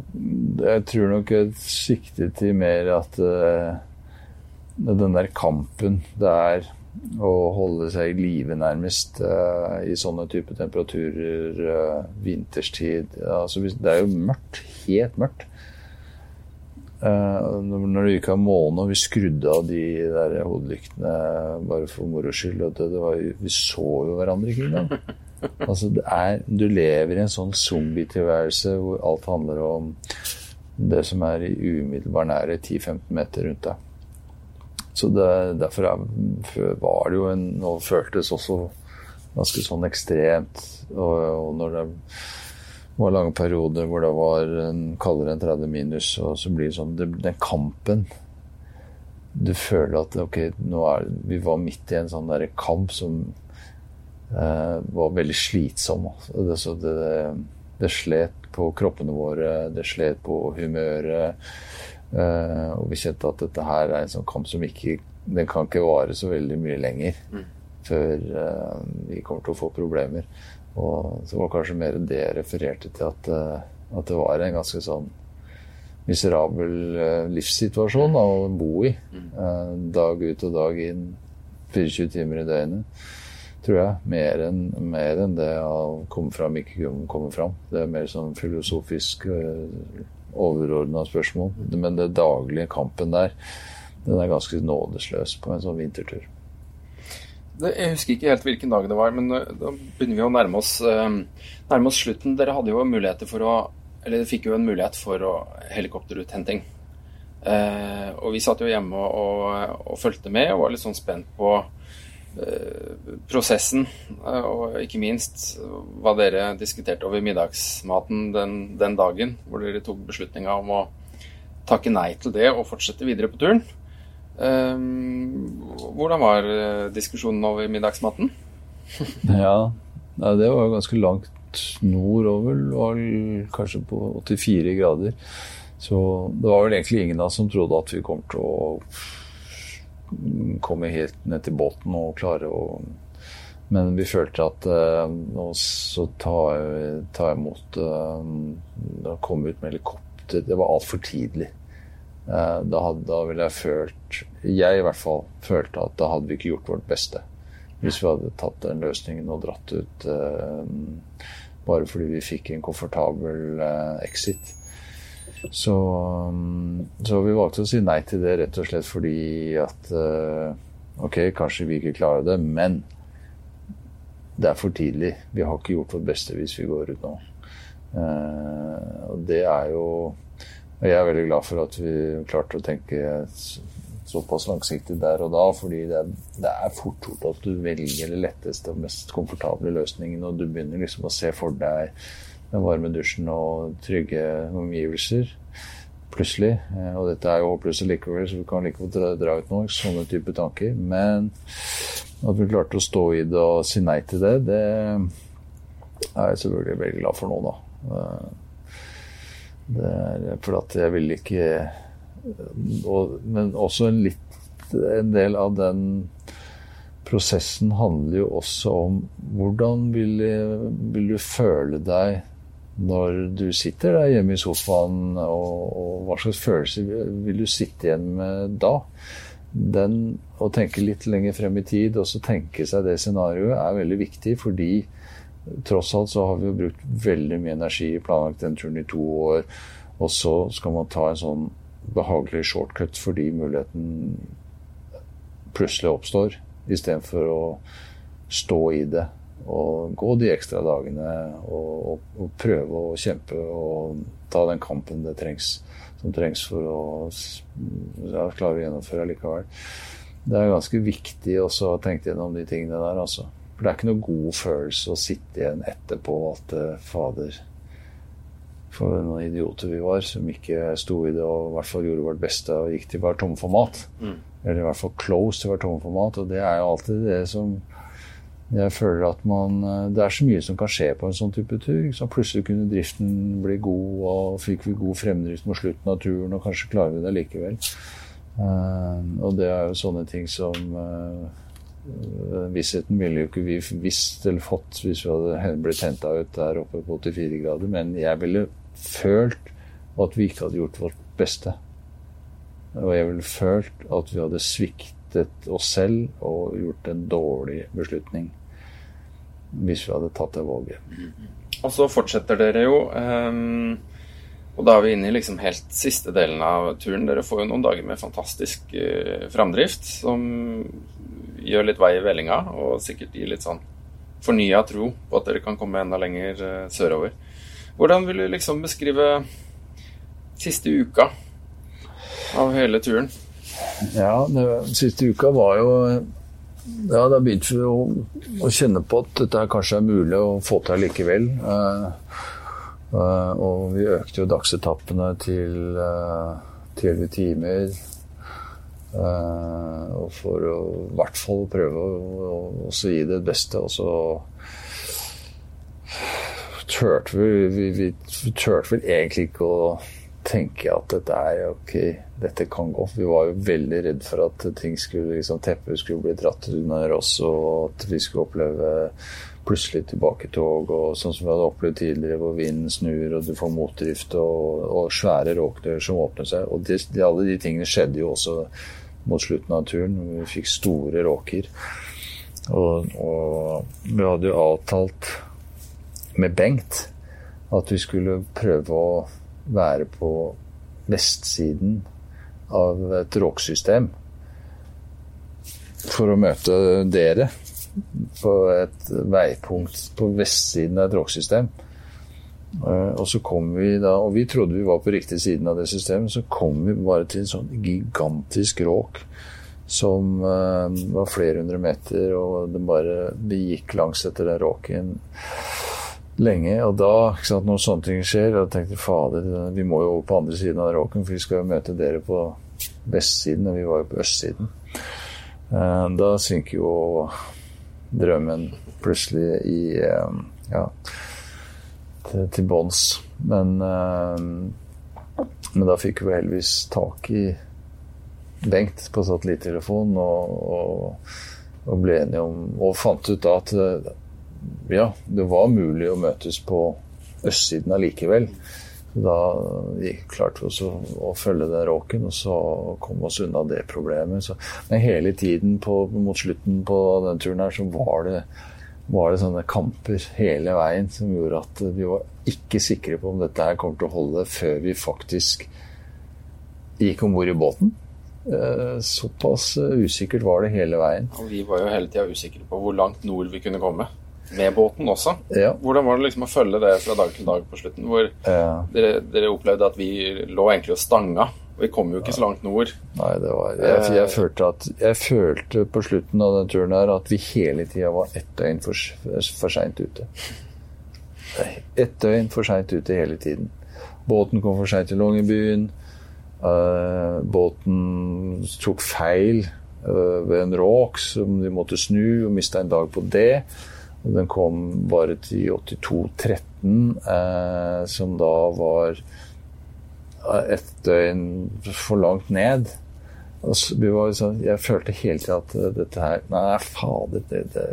[SPEAKER 2] Jeg tror nok jeg sikter til mer at uh, den der kampen det er å holde seg i live, nærmest, uh, i sånne type temperaturer uh, vinterstid. Altså, det er jo mørkt. Helt mørkt. Uh, når det gikk av måne, og vi skrudde av de der hodelyktene bare for moro skyld det, det var, Vi så jo hverandre ikke engang. Altså, er, du lever i en sånn zombietilværelse hvor alt handler om det som er i umiddelbar nærhet 10-15 meter rundt deg. Så det, derfor er, var det jo en Og føltes også ganske sånn ekstremt. Og, og når det var lange perioder hvor det var en, kaldere enn 30 minus, og så blir det sånn det, Den kampen Du føler at ok, nå er vi var midt i en sånn derre kamp som eh, var veldig slitsom. Det, så det, det slet på kroppene våre, det slet på humøret. Uh, og vi kjente at dette her er en sånn kamp som ikke Den kan ikke vare så veldig mye lenger mm. før uh, vi kommer til å få problemer. Og så var det kanskje mer det jeg refererte til, at, uh, at det var en ganske sånn miserabel livssituasjon å bo i. Mm. dag ut og dag inn. 24 timer i døgnet. Tror jeg. Mer enn, mer enn det å komme fram, ikke komme fram. Det er mer sånn filosofisk uh, overordna spørsmål. Men det daglige kampen der, den er ganske nådesløs på en sånn vintertur.
[SPEAKER 1] Jeg husker ikke helt hvilken dag det var, men da begynner vi å nærme oss, nærme oss slutten. Dere hadde jo muligheter for å Eller dere fikk jo en mulighet for å helikopteruthenting. Eh, og vi satt jo hjemme og, og, og, fulgte med og var litt sånn spent på eh, prosessen. Eh, og ikke minst hva dere diskuterte over middagsmaten den, den, dagen, hvor dere tok beslutninga om å takke nei til det og fortsette videre på turen. Eh, hvordan var eh, diskusjonen over middagsmaten?
[SPEAKER 2] ja, det var ganske langt nordover. Var kanskje på 84 grader. Så det var vel egentlig ingen av oss som trodde at vi kom til å komme helt ned til båten og klare å Men vi følte at nå så tar jeg, ta imot da Å komme ut med helikopter Det var altfor tidlig. Eh, da, hadde, da ville jeg følt Jeg i hvert fall følte at da hadde vi ikke gjort vårt beste. Hvis vi hadde tatt den løsningen og dratt ut eh, bare fordi vi fikk en komfortabel exit. Så, um, så, vi valgte å si nei til det rett og slett fordi at uh, Ok, kanskje vi ikke klarer det, men det er for tidlig. Vi har ikke gjort vårt beste hvis vi går ut nå. Uh, og det er jo og Jeg er veldig glad for at vi klarte å tenke såpass langsiktig der og da, fordi det er, det er fort gjort at du velger den letteste og mest komfortable løsningen, og du begynner liksom å se for deg den varme dusjen og trygge omgivelser. Plutselig. Eh, og dette er jo håpløst likevel, så vi kan like godt dra, ut noe. Sånne type tanker. Men at vi klarte å stå i det og si nei til det, det er jeg selvfølgelig veldig glad for nå, da. Eh, det er for at jeg vil ikke og, Men også en litt En del av den prosessen handler jo også om hvordan vil, vil du føle deg når du sitter der hjemme i sofaen, og, og hva slags følelser vil du sitte igjen med da? Den å tenke litt lenger frem i tid, og så tenke seg det scenarioet, er veldig viktig, fordi tross alt så har vi jo brukt veldig mye energi, planlagt den turen i to år, og så skal man ta en sånn behagelig shortcut fordi muligheten plutselig oppstår, istedenfor å stå i det og gå de ekstra dagene og, og, og, prøve å kjempe og ta den kampen det trengs, som trengs for å ja, klare å gjennomføre likevel. Det er ganske viktig også å tenkt gjennom de tingene der, altså. For det er ikke noe god følelse å sitte igjen etterpå at eh, fader For noen idioter vi var som ikke sto i det og i hvert fall gjorde vårt beste og gikk til å være tomme for mat. Mm. Eller i hvert fall close til å være tomme for mat. Og det er jo alltid det som jeg føler at man, eh, Det er så mye som kan skje på en sånn type tur. Så plutselig kunne driften bli god, og fikk vi god fremdrift mot slutten av turen, og kanskje klarer vi det likevel. Uh, og det er jo sånne ting som uh, Vissheten ville jo ikke vi visst eller fått hvis vi hadde blitt henta ut der oppe på 84 grader, men jeg ville følt at vi ikke hadde gjort vårt beste. Og jeg ville følt at vi hadde sviktet oss selv og gjort en dårlig beslutning hvis vi hadde tatt det valget.
[SPEAKER 1] Og så fortsetter dere jo. Um, og da er vi inne i liksom helt siste delen av turen. Dere får jo noen dager med fantastisk uh, framdrift som gjør litt vei i vellinga, og sikkert gir litt sånn fornya tro på at dere kan komme enda lenger uh, sørover. Hvordan vil du liksom beskrive siste uka av hele turen?
[SPEAKER 2] Ja, det, siste uka var jo ja, da begynte vi å, å, kjenne på at dette kanskje er mulig å få til likevel. Uh, uh, og vi økte jo dagsetappene til uh, 11 timer. Uh, og for å i hvert fall prøve å, å gi det det beste. Og så turte vi, vi, vi, vi turte vel egentlig ikke å tenke at dette er ok, dette kan gå. Vi var jo veldig redd for at ting skulle, liksom, teppet skulle bli dratt under oss, og at vi skulle oppleve plutselig tilbaketog, og sånn som vi hadde opplevd tidligere, hvor vinden snur, og du får motdrift, og, og svære råkdører som åpner seg. Og de, de, alle de tingene skjedde jo også mot slutten av turen. Vi fikk store råker. Og, og vi hadde jo avtalt med Bengt at vi skulle prøve å være på vestsiden av et råksystem for å møte dere på et veipunkt på vestsiden av et råksystem. Eh, og så kom vi da, og vi trodde vi var på riktig siden av det systemet, så kom vi bare til en sånn gigantisk råk som uh, var flere hundre meter, og det bare begikk gikk langs etter den råken lenge. Og da, ikke sant, når sånne ting skjer, da tenkte jeg fader, vi må jo over på andre siden av råken, for vi skal jo møte dere på vestsiden, og vi var jo på østsiden. Uh, da synker jo drømmen plutselig i uh, ja, til, til. Men, men da fikk vi heldigvis tak i Bengt på satellittelefonen og, og, og, ble enige om Og fant ut da at ja, det var mulig å møtes på østsiden allikevel. Da klarte vi å, følge den råken, og så komme oss unna det problemet. Så, men hele tiden på, mot slutten på den turen her, så var det, var det sånne kamper hele veien som gjorde at vi var ikke sikre på om dette her kommer til å holde før vi faktisk gikk om bord i båten. Eh, såpass usikkert var det hele veien.
[SPEAKER 1] Og vi var jo hele tida usikre på hvor langt nord vi kunne komme. Med båten også.
[SPEAKER 2] Ja.
[SPEAKER 1] Hvordan var det liksom å følge det fra dag til dag på slutten? Hvor
[SPEAKER 2] ja.
[SPEAKER 1] dere, dere, opplevde at vi lå egentlig og stanga. Vi kom jo ikke så langt nord.
[SPEAKER 2] Nei, det var Jeg, jeg, eh. følte, at, jeg følte på slutten av den turen her at vi hele tida var ett døgn for, for seint ute. Ett døgn for seint ute hele tiden. Båten kom for seint til Longyearbyen. Uh, båten tok feil uh, ved en råk som de måtte snu, og mista en dag på det. Den kom bare til 82.13, uh, som da var et døgn for langt ned. Så, liksom, jeg følte hele tida at dette her Nei, fader, det, det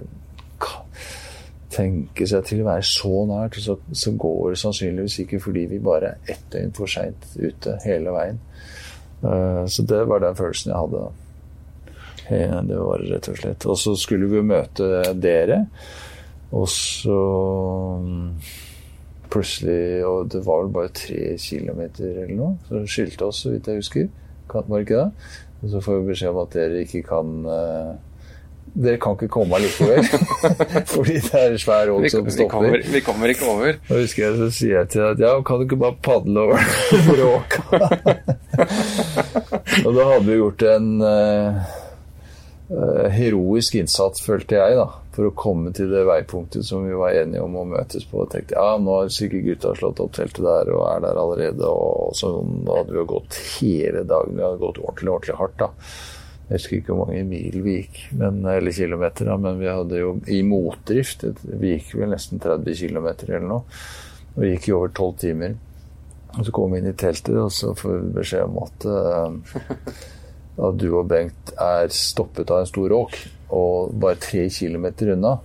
[SPEAKER 2] tenke seg til å være så nært, så, så går det sannsynligvis ikke fordi vi bare er ett døgn for seint ute hele veien. Så det var den følelsen jeg hadde. Det var rett og slett. Og så skulle vi møte dere, og så um, plutselig Og det var vel bare tre kilometer eller noe Så skyldte oss, så vidt jeg husker. Var ikke det? Og så får vi beskjed om at dere ikke kan uh, dere kan ikke komme allikevel. Fordi det er en svær ål som stopper.
[SPEAKER 1] Vi kommer, vi kommer, ikke over.
[SPEAKER 2] Da husker jeg så sier jeg til deg at ja, kan du ikke bare padle over råka? og da hadde vi gjort en uh, heroisk innsats, følte jeg, da, for å komme til det veipunktet som vi var enige om å møtes på. Og tenkte ja, nå har sikkert gutta slått opp teltet der og er der allerede. Og sånn, hadde vi jo gått hele dagen. Vi hadde gått ordentlig, ordentlig hardt. da. Jeg husker ikke hvor mange mil vi gikk, men, eller kilometer, da, men vi hadde jo i motdrift Vi gikk vel nesten 30 km eller noe. Og gikk i over tolv timer. Og så kom vi inn i teltet, og så får vi beskjed om at, uh, at du og Bengt er stoppet av en stor råk, og bare tre kilometer unna.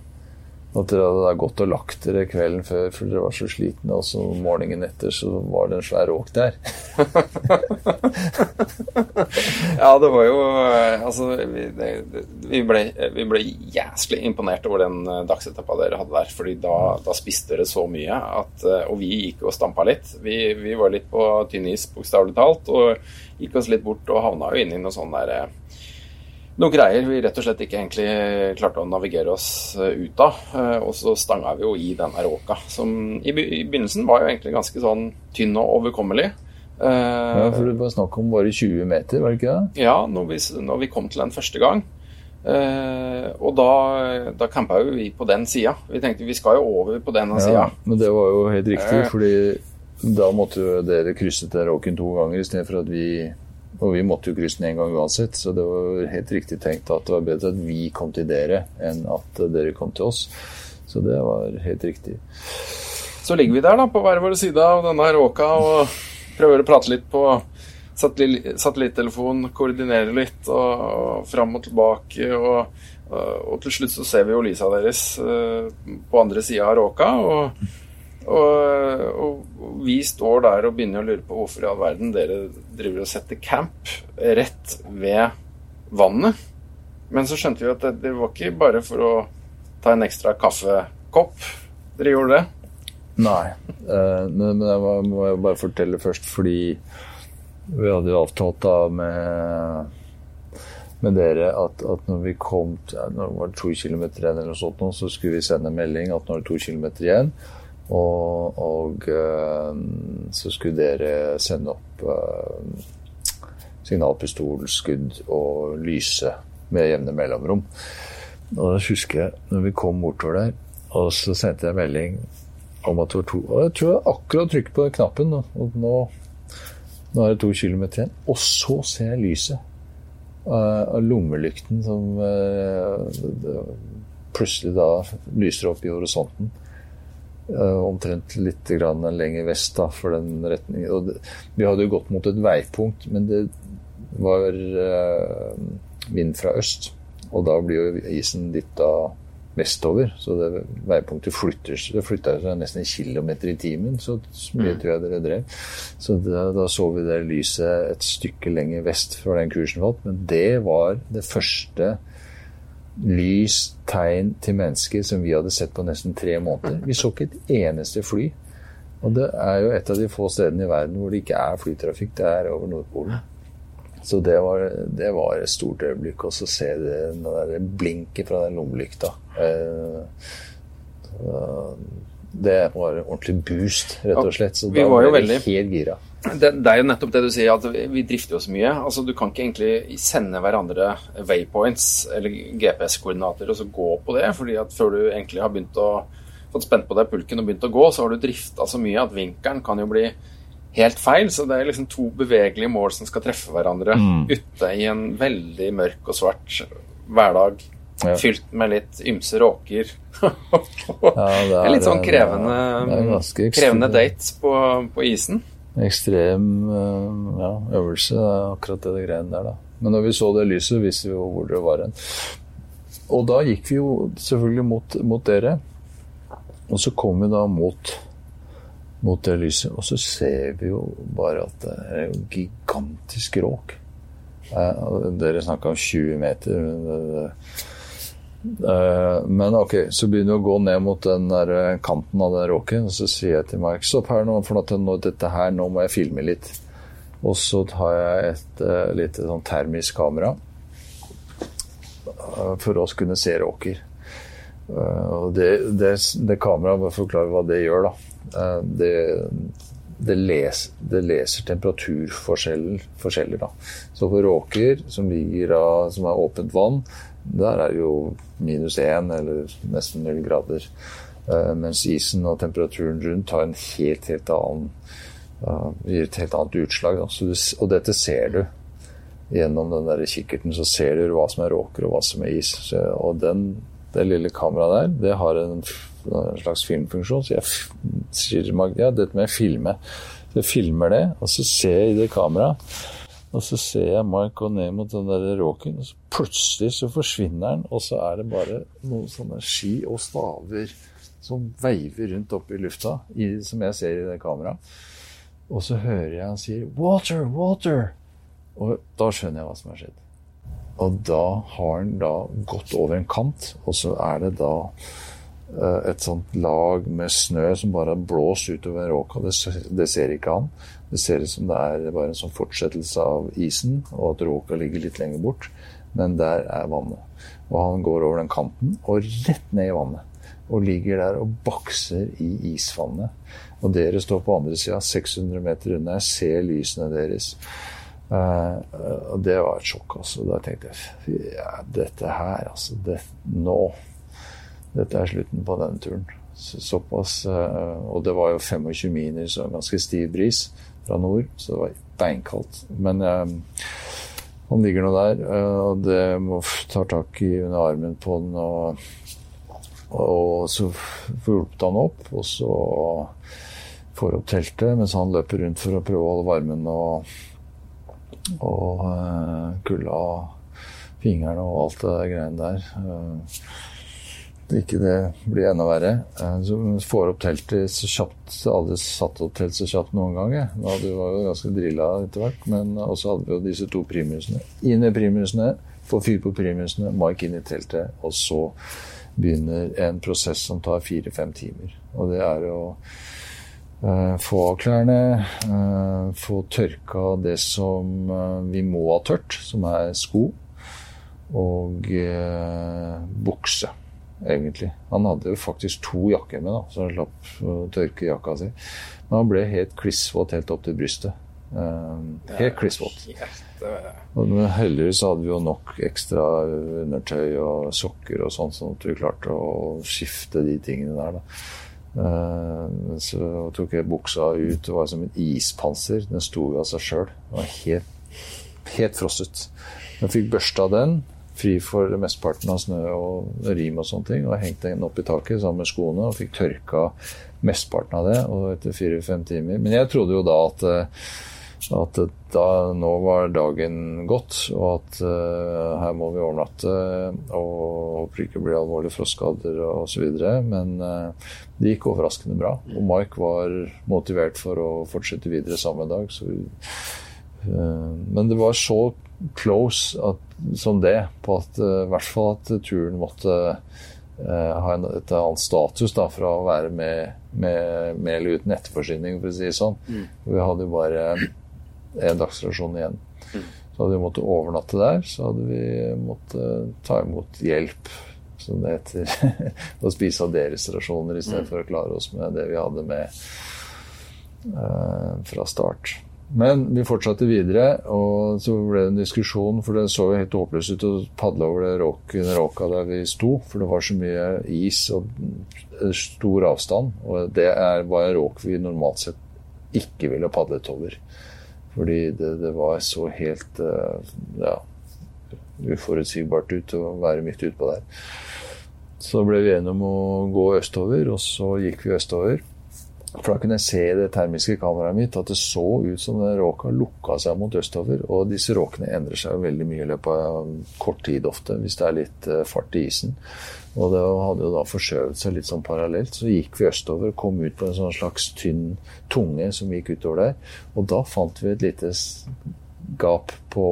[SPEAKER 2] At dere hadde gått og lagt dere kvelden før for dere var så slitne, og så morgenen etter så var det en svær råk der.
[SPEAKER 1] ja, det var jo Altså, vi, det, vi, ble, vi ble jæslig imponert over den eh, dagsetappa dere hadde der. fordi da, da, spiste dere så mye at eh, Og vi gikk og stampa litt. Vi, vi var litt på tynn is, bokstavelig talt, og gikk oss litt bort og havna jo inn i noe sånn derre eh, noen greier vi rett og slett ikke egentlig klarte å navigere oss eh, ut av. Eh, og så stanga vi jo i denne råka, som i begynnelsen var jo egentlig ganske sånn tynn og overkommelig.
[SPEAKER 2] Eh, ja, for det var snakk om bare 20 meter, var det ikke det?
[SPEAKER 1] Ja, når vi, når vi kom til den første gang. og da, da campa jo vi på den sida. Vi tenkte vi skal jo over på den sida. Ja,
[SPEAKER 2] men det var jo helt riktig, fordi da måtte dere krysse den råken to ganger i stedet for at vi og vi måtte jo krysse den én gang uansett, så det var helt riktig tenkt at det var bedre at vi kom til dere enn at dere kom til oss. Så det var helt riktig.
[SPEAKER 1] Så ligger vi der da, på hver vår side av denne råka og prøver å prate litt på satellittelefon, koordinere litt og, og fram og tilbake. Og, og, til slutt så ser vi jo lysa deres uh, på andre sida av råka. og og, og, vi står der og begynner å lure på hvorfor i all verden dere driver og setter camp rett ved vannet. Men så skjønte vi at det, det var ikke bare for å ta en ekstra kaffekopp dere gjorde det.
[SPEAKER 2] Nei. Eh, men, det må jeg bare fortelle først, fordi vi hadde jo avtalt da med, med dere at, at, når vi kom til, når det var to kilometer igjen, eller noe sånt, så skulle vi sende melding at nå er det to kilometer igjen. Og, og uh, så skulle dere sende opp uh, signalpistolskudd og lyse med jevne mellomrom. Og da husker jeg når vi kom bortover der, og så sendte jeg melding om at det var to Og jeg tror jeg akkurat trykket på knappen, og nå, nå er det to kilometer igjen. Og så ser jeg lyset uh, av lommelykten som plutselig da lyser opp i horisonten. Uh, omtrent litt lenger vest da, for den retningen. Det, vi hadde jo gått mot et veipunkt, men det var vind fra øst. Og da blir jo isen dytta vestover. Så det veipunktet flytter Det flytta seg nesten en kilometer i timen, så mye mm. tror jeg dere drev. Så det, da, så vi det lyset et stykke lenger vest fra den kursen falt. Men det var det første lys, tegn til mennesker som vi hadde sett på nesten tre måneder. Vi så ikke et eneste fly. Og det er jo et av de få stedene i verden hvor det ikke er flytrafikk. Det er over Nordpolen. Så det var, det var, et stort øyeblikk å se det, det blinket fra den lommelykta. Eh, det var en ordentlig boost, rett og slett. Så
[SPEAKER 1] vi
[SPEAKER 2] da
[SPEAKER 1] var
[SPEAKER 2] jo
[SPEAKER 1] veldig,
[SPEAKER 2] helt gira.
[SPEAKER 1] Det, det, er jo nettopp det du sier, at vi drifter jo så mye. Altså, du kan ikke egentlig sende hverandre waypoints eller GPS-koordinater og så gå på det. fordi at før du egentlig har begynt å fått spent på deg pulken og begynt å gå, så har du drifta så mye at vinkelen kan jo bli helt feil. Så det er liksom to bevegelige mål som skal treffe hverandre mm. ute i en veldig mørk og svart hverdag. Ja. Fylt med litt ymse råker. ja, det, er, litt sånn krevende, krevende date på, på, isen.
[SPEAKER 2] Ekstrem eh, ja, øvelse, det akkurat det, det greiene der, da. Men når vi så det lyset, visste vi jo hvor det var hen. Og da gikk vi jo selvfølgelig mot, mot dere. Og så kom vi da mot mot det lyset. Og så ser vi jo bare at det er jo gigantisk råk. Dere snakka om 20 meter. Men ok, så begynner vi å gå ned mot den der eh, kanten av den råken, og så sier jeg til Mike stopp her nå, for nå, dette her, nå må jeg filme litt. Og så tar jeg et uh, lite sånn termisk kamera uh, for å kunne se råker. Uh, og det, det, det kameraet, bare forklare hva det gjør, da. Eh, det, det, les, det leser temperaturforskjeller. Da. Så på Råker, som, ligger som er åpent vann, der er det jo minus én eller nesten null grader. Uh, mens isen og temperaturen rundt har en helt, helt annen uh, gir et helt annet utslag. Du, og dette ser du gjennom den der kikkerten. Så ser du hva som er råker og hva som er is. Så, og den, det lille kameraet der, det har en en slags filmfunksjon. Så jeg sier ja, dette må jeg filme. Så jeg filmer det, og så ser jeg i det kameraet. Og så ser jeg Mike gå ned mot den der råken, og så plutselig så forsvinner den, og så er det bare noen sånne ski og staver som veiver rundt oppe i lufta, i, som jeg ser i det kameraet. Og så hører jeg han sier 'Water! Water!' Og da skjønner jeg hva som har skjedd. Og da har han da gått over en kant, og så er det da Eh, et sånt lag med snø som bare har blåst utover råka. Det, det, ser ikke han. Det ser ut som det er bare en sånn fortsettelse av isen, og at råka ligger litt lenger bort. Men der er vannet. Og han går over den kanten og rett ned i vannet. Og ligger der og bakser i isvannet. Og dere står på andre sida, 600 meter unna. Jeg ser lysene deres. Uh, og det var et sjokk, altså. Da tenkte jeg ja, dette her, altså. Det, nå dette er slutten på denne turen. Såpass eh, Og det var jo 25 minus og ganske stiv bris fra nord, så det var beinkaldt. Men eh, han ligger nå der, eh, og det må ta tak i under armen på den. Og, og så får hjulpet han opp, og så får opp teltet mens han løper rundt for å prøve å holde varmen og, og kulda av fingrene og alt det greiene der ikke det blir enda verre. Eh, så får opp teltet så kjapt. Alle satt opp telt så kjapt noen gang. Jeg. Da hadde var jo ganske drilla etter hvert. Men også hadde vi jo disse to primusene. Inn i primusene, få fyr på primusene, mark inn i teltet, og så begynner en prosess som tar fire-fem timer. Og det er å uh, få av klærne, uh, få tørka det som vi må ha tørt, som er sko, og bukse, egentlig. Han hadde jo faktisk to jakker med, da, så han slapp å tørke jakka si. Men han ble helt klissvåt helt opp til brystet. helt klissvåt. Men heldigvis hadde vi jo nok ekstra undertøy og sokker og sånn, sånn at vi klarte å skifte de tingene der. da. Uh, så tok jeg buksa ut. Det var som et ispanser. Den sto av seg sjøl. Helt, helt frosset. Jeg fikk børsta den, fri for mesteparten av snø og rim og sånne ting, og hengte den opp i taket sammen med skoene og fikk tørka mesteparten av det og etter fire-fem timer. Men jeg trodde jo da at uh, at da, nå var dagen gått, og at uh, her må vi overnatte og håper ikke blir alvorlige frostskader osv. Men uh, det gikk overraskende bra. Og Mike var motivert for å fortsette videre samme dag. Så, uh, men det var så close at, som det på at i hvert fall at turen måtte ha en, et annet status da, fra å være med, med, med eller uten etterforsyning, for å si det sånn. Mm. Vi hadde jo bare en dagsrasjon igjen. Mm. Så hadde vi måttet overnatte der. Så hadde vi måttet ta imot hjelp, som det heter, og spise av deres rasjoner i stedet mm. for å klare oss med det vi hadde med uh, fra start. Men vi fortsatte videre, og så ble det en diskusjon, for det så jo helt håpløst ut å padle over det råk, råka der vi sto, for det var så mye is og stor avstand. Og det er bare råk vi normalt sett ikke ville padlet over. Fordi det, det var så helt uh, ja, uforutsigbart ut å være midt utpå der. Så ble vi enige om å gå østover, og så gikk vi østover. For da kunne jeg se i det termiske kameraet mitt at det så ut som den råka lukka seg mot østover. Og disse råkene endrer seg jo veldig mye i løpet av kort tid ofte, hvis det er litt uh, fart i isen. Og det hadde jo da forskjøvet seg litt sånn parallelt. Så gikk vi østover, kom ut på en sånn slags tynn tunge som gikk utover der. Og da fant vi et lite gap på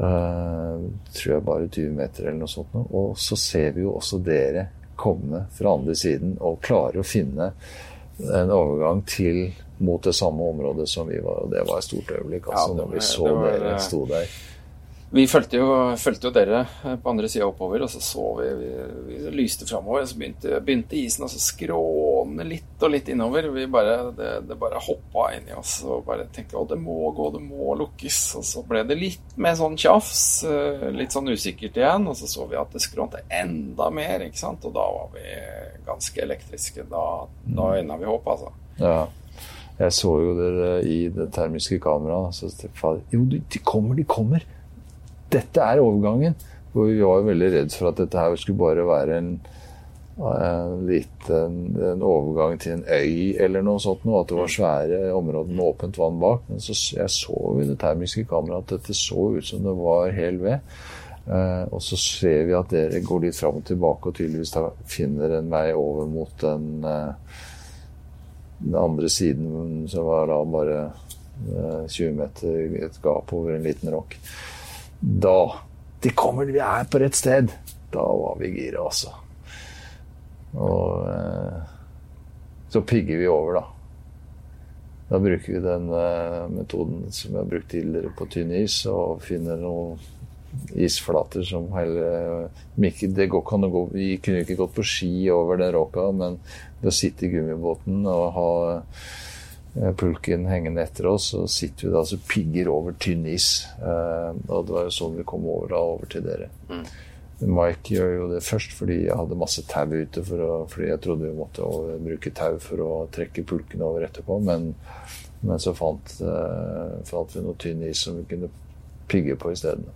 [SPEAKER 2] uh, tror jeg bare 20 meter eller noe sånt. Og så ser vi jo også dere komme fra andre siden og klare å finne en overgang til mot det samme området som vi var. Og det var et stort øyeblikk altså, ja, var, når vi så var, dere eh, sto der.
[SPEAKER 1] Vi fulgte jo, jo, dere på andre sida oppover, og så så vi, vi, vi lyste framover. Så begynte, begynte isen å skråne litt og litt innover. Vi bare, det, det bare hoppa inn i oss og bare tenkte å, det må gå, det må lukkes. Og så ble det litt mer sånn tjafs, eh, litt sånn usikkert igjen. Og så så vi at det skrånte enda mer, ikke sant. Og da var vi ganske elektriske. Da, da øyna vi håp, altså.
[SPEAKER 2] Ja. Jeg så jo dere i det termiske kameraet. Så jo, de kommer, de kommer! dette er overgangen. Og vi var jo veldig redd for at dette her skulle bare være en, en liten en overgang til en øy eller noe sånt. Noe, at det var svære områder med åpent vann bak. Men så, jeg så i det termiske kameraet at dette så ut som det var hel ved. Eh, og så ser vi at dere går litt fram og tilbake og tydeligvis finner en vei over mot den, eh, den andre siden, som var da bare eh, 20 meter et gap over en liten rock. Da De kommer, vi er på rett sted. Da var vi gira, altså. Og eh, så pigger vi over, da. Da bruker vi den eh, metoden som vi har brukt tidligere på tynn is, og finner noen isflater som hele det går, kan det gå, Vi kunne ikke gått på ski over den råka, men ved å sitte i gummibåten og ha Eh, pulken hengende etter oss, så sitter vi da og pigger over tynn is. Eh, og det var jo sånn vi kom over da, over til dere. Mm. Mike gjør jo det først fordi jeg hadde masse tau ute, å, fordi jeg trodde vi måtte bruke tau for å trekke pulken over etterpå. Men, men så fant, eh, fant, vi noe tynn is som vi kunne pigge på isteden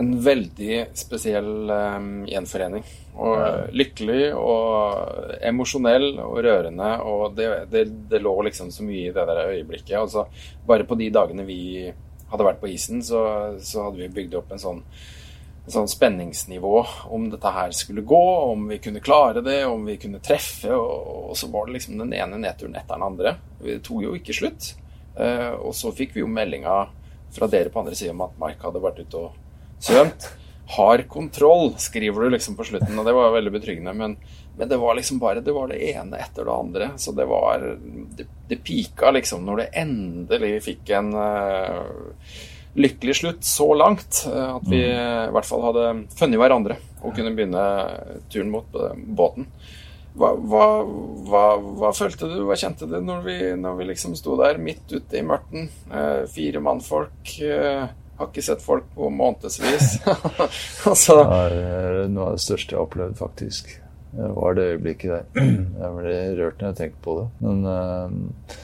[SPEAKER 1] en veldig spesiell eh, gjenforening. Og ja. lykkelig og emosjonell og rørende. Og det, det, det, lå liksom så mye i det der øyeblikket. Altså, bare på de dagene vi hadde vært på isen, så, så hadde vi bygd opp en sånn, sånn, spenningsnivå om dette her skulle gå, om vi kunne klare det, om vi kunne treffe. Og, og så var det liksom den ene nedturen etter den andre. Det tok jo ikke slutt. Uh, og så fikk vi jo meldinga fra dere på andre sida om at Mike hadde vært ute og svømt. Har kontroll, skriver du liksom på slutten, og det var veldig betryggende. Men, men det var liksom bare det var det ene etter det andre. Så det var Det, det pika liksom når det endelig fikk en uh, lykkelig slutt så langt. Uh, at vi uh, i hvert fall hadde funnet hverandre og kunne begynne turen mot båten. Hva, hva, hva, hva, følte du, hva kjente du når vi, når vi liksom sto der midt ute i mørten? Eh, fire mannfolk. Eh, har ikke sett folk på månedsvis.
[SPEAKER 2] altså. Det er noe av det største jeg har opplevd, faktisk. Det var det øyeblikket der. Jeg ble rørt når jeg tenkte på det. Men eh,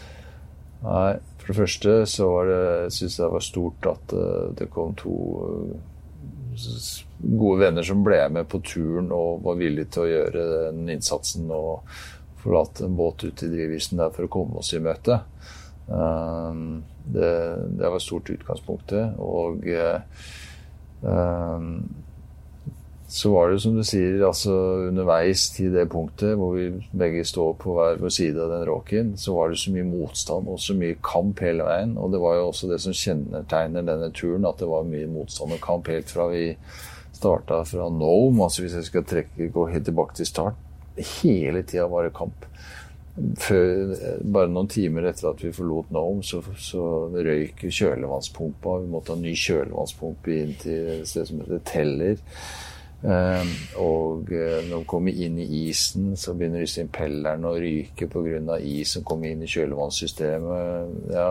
[SPEAKER 2] nei, for det første så var det, syns jeg det var stort at uh, det kom to uh, gode venner som ble med på turen og var villige til å gjøre den innsatsen og forlate en båt ut i drivisen der for å komme oss i møte. Um, det, det var stort utgangspunktet. Og så var det som du sier, altså underveis til det punktet hvor vi begge står på hver vår side av den råken, så var det så mye motstand og så mye kamp hele veien. Og det var jo også det som kjennetegner denne turen, at det var mye motstand og kamp helt fra vi starta fra Nome, altså hvis jeg skal trekke, gå helt tilbake til start. Hele tida var det kamp. Før, bare noen timer etter at vi forlot Nome, så, så røyk kjølevannspumpa. Vi måtte ha ny kjølevannspumpe inn til et sted som heter Teller. Um, og uh, når de kommer inn i isen, så begynner disse impellerne å ryke pga. is som kommer inn i kjølevannssystemet. Ja,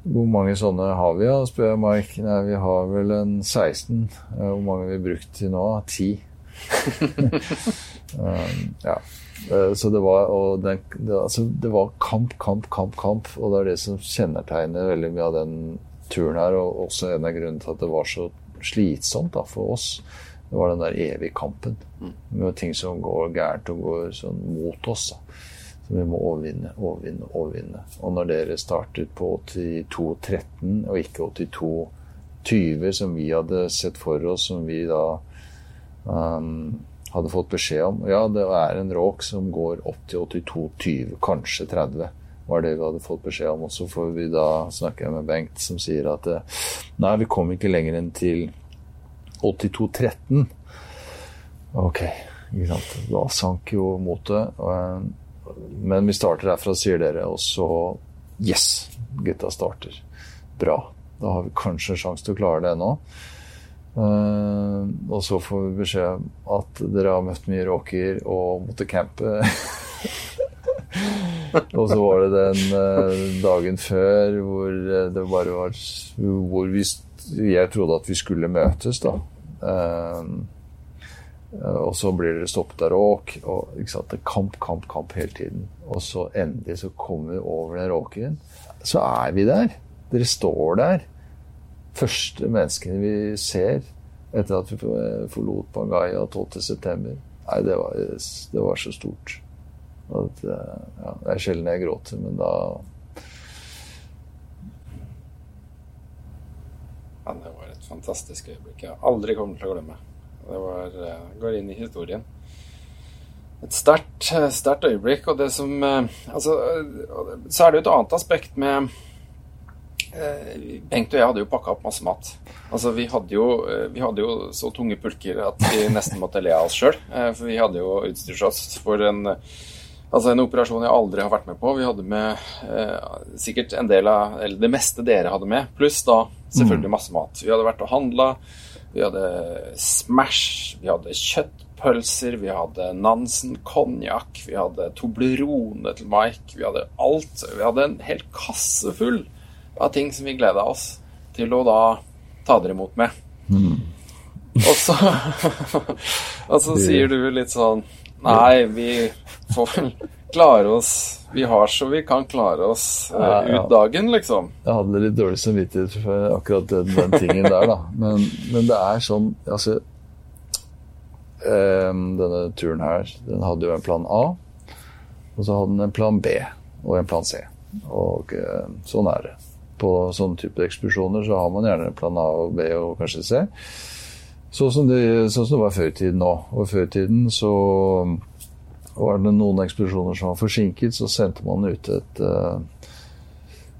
[SPEAKER 2] hvor mange sånne har vi, da, spør jeg Mike. Nei, vi har vel en 16. Hvor mange har vi brukt til nå? 10. um, ja. Eh, så det var, den, det, altså, det var, kamp, kamp, kamp, kamp. Og det er det som kjennetegner veldig mye av den turen her. Og også en av grunnene til at det var så slitsomt da, for oss. Det var den der evige kampen mm. med ting som går gærent og går sånn mot oss. da. Så vi må overvinne, overvinne, overvinne. Og når dere startet på 82,13 og ikke 82,20 som vi hadde sett for oss, som vi da um, hadde fått beskjed om Ja, det er en råk som går opp til 82,20, kanskje 30 var det vi hadde fått beskjed om. Og så får vi da snakke med Bengt, som sier at nei, vi kom ikke lenger enn til 82-13. Ok, ikke sant. Da sank jo motet. Men vi starter herfra, sier dere, og så Yes! Gutta starter. Bra. Da har vi kanskje en sjanse til å klare det ennå. Uh, og så får vi beskjed at dere har møtt mye råker og måtte campe. og så var det den uh, dagen før hvor det bare var Hvor vi, jeg trodde at vi skulle møtes, da. Eh, og så blir dere stoppet av råk. og ikke sant, det er Kamp, kamp, kamp hele tiden. Og så endelig så kommer vi over den råken. Så er vi der. Dere står der. Første menneskene vi ser etter at vi forlot Bangaya 12.9. Nei, det var, det var, så stort. At, eh, ja, det er sjelden jeg gråter, men da
[SPEAKER 1] Ja, det var et fantastisk øyeblikk jeg aldri kommer til å glemme. Det var, eh, går inn i historien. Et sterkt, eh, sterkt øyeblikk. Og det som Altså, så er det jo et annet aspekt med Bengt og jeg hadde jo pakka opp masse mat. Altså, vi hadde, jo, vi hadde jo så tunge pulker at vi nesten måtte le av oss sjøl. For vi hadde jo utstyrt oss for en, altså en operasjon jeg aldri har vært med på. Vi hadde med eh, sikkert en del av Eller det meste dere hadde med, pluss da selvfølgelig mm. masse mat. Vi hadde vært og handla. Vi hadde Smash, vi hadde kjøttpølser, vi hadde Nansen konjakk, vi hadde Toblerone til Mike, vi hadde alt. Vi hadde en hel kasse full av ting som vi gleda oss til å da ta dere imot med. Mm. Og så, og så sier du litt sånn Nei, vi får vel klare oss Vi har så vi kan klare oss uh, ja, ja. ut dagen, liksom.
[SPEAKER 2] Jeg hadde litt dårlig samvittighet for akkurat den, den tingen der, da. Men, men, det er sånn Altså um, Denne turen her, den hadde jo en plan A, og så hadde den en plan B og en plan C. Og uh, sånn er det. På sånne type ekspedisjoner så har man gjerne en plan A og B og kanskje C. Sånn som, det, sånn som det var før i tiden òg. Og før i tiden så var det noen ekspedisjoner som var forsinket, så sendte man ut et, uh,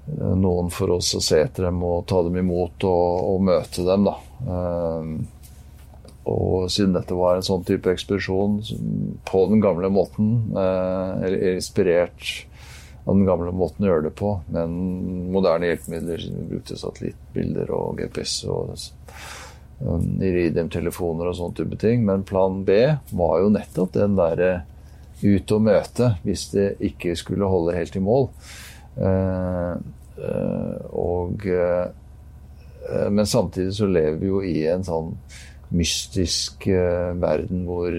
[SPEAKER 2] eh, noen for oss å se etter dem og ta dem imot og, og møte dem, da. Eh, og siden dette var en sånn type ekspedisjon på den gamle måten, eh, eller inspirert av den gamle måten å gjøre det på, men moderne hjelpemidler, brukte satellittbilder og GPS og Iridium-telefoner og sånne type ting. Men plan B var jo nettopp den derre ut og møte hvis det ikke skulle holde helt i mål. Eh, eh, og eh, Men samtidig så lever vi jo i en sånn mystisk verden hvor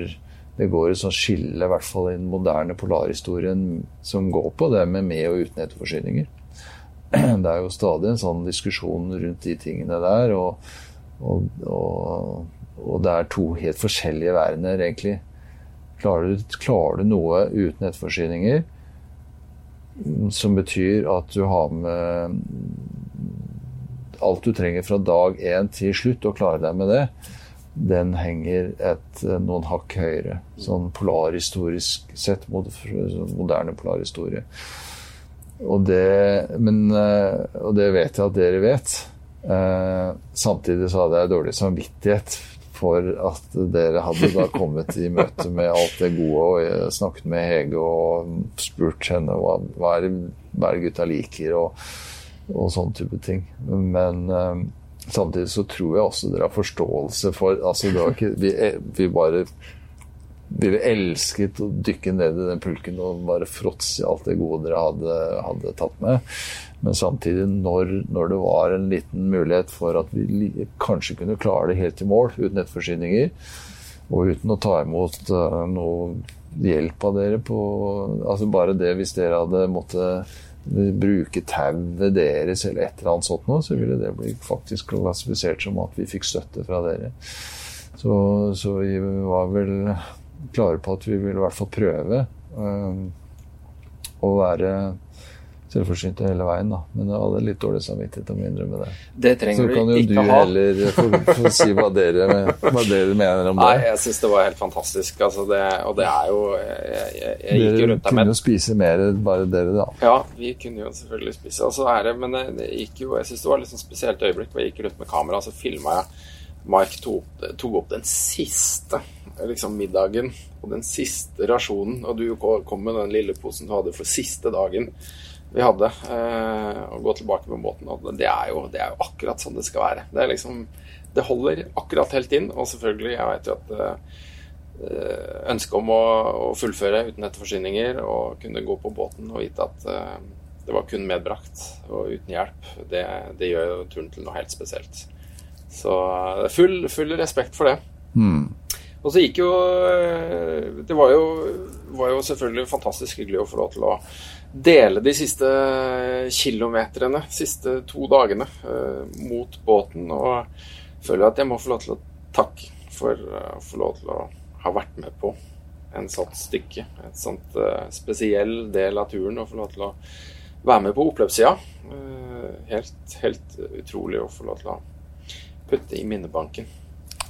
[SPEAKER 2] det går et sånt skille, i hvert fall i den moderne polarhistorien, som går på det med med- og uten etterforsyninger. Det er jo stadig en sånn diskusjon rundt de tingene der, og, og, og, og det er to helt forskjellige verdener, egentlig. Klarer du, klarer du noe uten etterforsyninger, som betyr at du har med alt du trenger fra dag én til slutt, og klarer deg med det, den henger et, noen hakk høyere. Sånn polarhistorisk sett mot moderne polarhistorie. Og det, men, og det vet jeg at dere vet. Samtidig så hadde jeg dårlig samvittighet for at dere hadde da kommet i møte med alt det gode. Og snakket med Hege og spurt henne hva, hva, er, det, hva er gutta liker, og, og sånne type ting. Men um, samtidig så tror jeg også dere har forståelse for altså ikke, vi, vi, bare ville elsket å dykke ned i den pulken og bare fråtse i alt det gode dere hadde, hadde tatt med. Men samtidig, når, når, det var en liten mulighet for at vi kanskje kunne klare det helt i mål uten nettforsyninger, og uten å ta imot uh, noe hjelp av dere på altså Bare det hvis dere hadde måttet bruke tauet deres eller et eller annet sånt noe, så ville det bli faktisk klassifisert som at vi fikk støtte fra dere. Så, så vi var vel klare på at vi ville i hvert fall prøve uh, å være selvforsynte hele veien, da. Men jeg hadde litt dårlig samvittighet om å innrømme det.
[SPEAKER 1] Det trenger
[SPEAKER 2] Så kan jo du heller få, få si hva dere, hva dere mener om det.
[SPEAKER 1] Nei, jeg syns det var helt fantastisk. Altså det, og det er jo Jeg, jeg, jeg gikk jo
[SPEAKER 2] Dere
[SPEAKER 1] rundt der
[SPEAKER 2] kunne jo spise mer, bare dere, da.
[SPEAKER 1] Ja, vi kunne jo selvfølgelig spise. Altså, så er men det, det gikk jo, jeg syns det var et sånn spesielt øyeblikk hvor jeg gikk rundt med kamera, så filma jeg Mike tok, tok opp den siste liksom middagen og den siste rasjonen. Og du kom med den lille posen du hadde for siste dagen vi hadde. å gå tilbake med båten. Og det er, jo, det er jo akkurat sånn det skal være. Det er liksom Det holder akkurat helt inn. Og selvfølgelig, jeg vet jo at eh, ønsket om å, å, fullføre uten etterforsyninger og kunne gå på båten og vite at eh, det var kun medbrakt og uten hjelp, det, det gjør jo turen til noe helt spesielt. Så full, full respekt for det.
[SPEAKER 2] Mm.
[SPEAKER 1] Og så gikk jo Det var jo, var jo selvfølgelig fantastisk hyggelig å få lov til å dele de siste kilometerne, siste to dagene, uh, mot båten. Og føler at jeg må få lov til å takke for å uh, få lov til å ha vært med på en sånt stykke. Et sånt uh, spesiell del av turen. Og få lov til å være med på oppløpssida. helt, helt utrolig å få lov til å putte i minnebanken.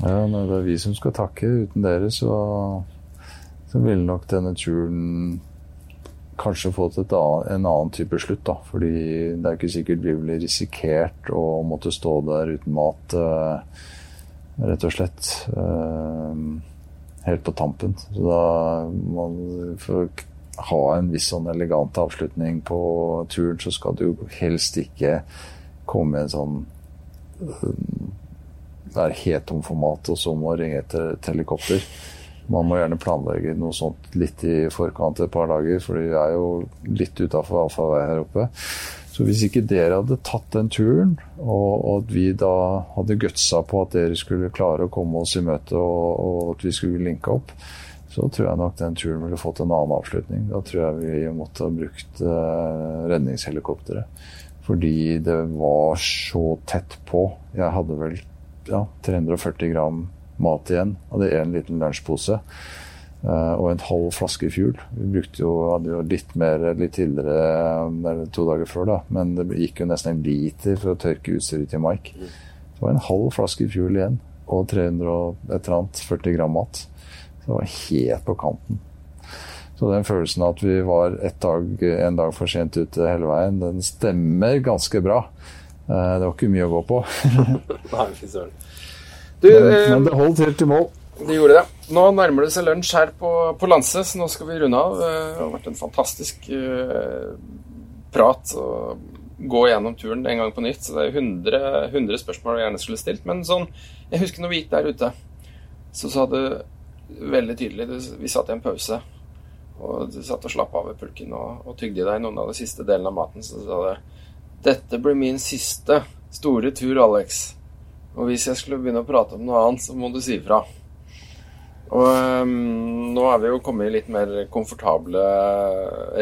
[SPEAKER 2] Ja, det er vi som skal takke. Uten dere så, så ville nok denne turen kanskje fått annet, en annen type slutt. da, fordi det er ikke sikkert vi ville risikert å måtte stå der uten mat, uh, rett og slett. Uh, helt på tampen. Så da man For å ha en viss sånn elegant avslutning på turen, så skal du helst ikke komme en sånn uh, er helt tom for mat, og så må ringe etter et helikopter. Man må gjerne planlegge noe sånt litt i forkant et par dager, for vi er jo litt utafor allfarvei her oppe. Så hvis ikke dere hadde tatt den turen, og at vi da hadde gutsa på at dere skulle klare å komme oss i møte, og, og at vi skulle linke opp, så tror jeg nok den turen ville fått en annen avslutning. Da tror jeg vi måtte ha brukt eh, redningshelikopteret. Fordi det var så tett på. Jeg hadde vel ja, 340 gram mat igjen. Hadde én liten lunsjpose uh, og en halv flaske fuel. Vi brukte jo, hadde jo litt mer litt tidligere, eller to dager før, da. Men det gikk jo nesten en liter for å tørke utstyret til Mike. Det var en halv flaske fuel igjen og 300 et eller annet 40 gram mat. Så det var helt på kanten. Så den følelsen at vi var dag, en dag for sent ute hele veien, den stemmer ganske bra. Eh, det var ikke mye å gå på.
[SPEAKER 1] Nei, fy søren. Du,
[SPEAKER 2] Men,
[SPEAKER 1] eh,
[SPEAKER 2] men det holdt helt i mål.
[SPEAKER 1] det gjorde det. Nå nærmer det seg lunsj her på, på Lanse, så nå skal vi runde av. Eh, Det har vært en fantastisk eh, prat og gå gjennom turen en gang på nytt. Så det er 100, 100 spørsmål jeg gjerne skulle stilt. Men sånn, jeg husker når vi gikk der ute, så sa du veldig tydelig Vi satt i en pause, og du satt og slapp av ved pulken og, og tygde i deg noen av de siste delene av maten. Så sa du Dette blir min siste store tur, Alex. Og hvis jeg skulle begynne å prate om noe annet, så må du si ifra. Og um, nå er vi jo kommet i litt mer komfortable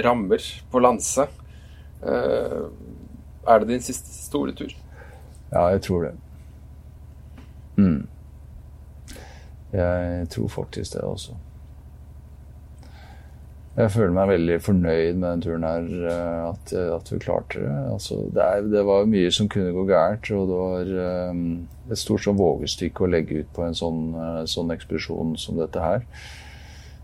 [SPEAKER 1] rammer på Lanse. Uh, er det din siste store tur?
[SPEAKER 2] Ja, jeg tror det. Mm. Jeg tror faktisk det også. Jeg føler meg veldig fornøyd med den turen her, eh, at, at vi klarte det. Altså, det, er, det var mye som kunne gå gærent, og det var um, et stort sånn vågestykke å legge ut på en sånn, sånn ekspedisjon som dette her.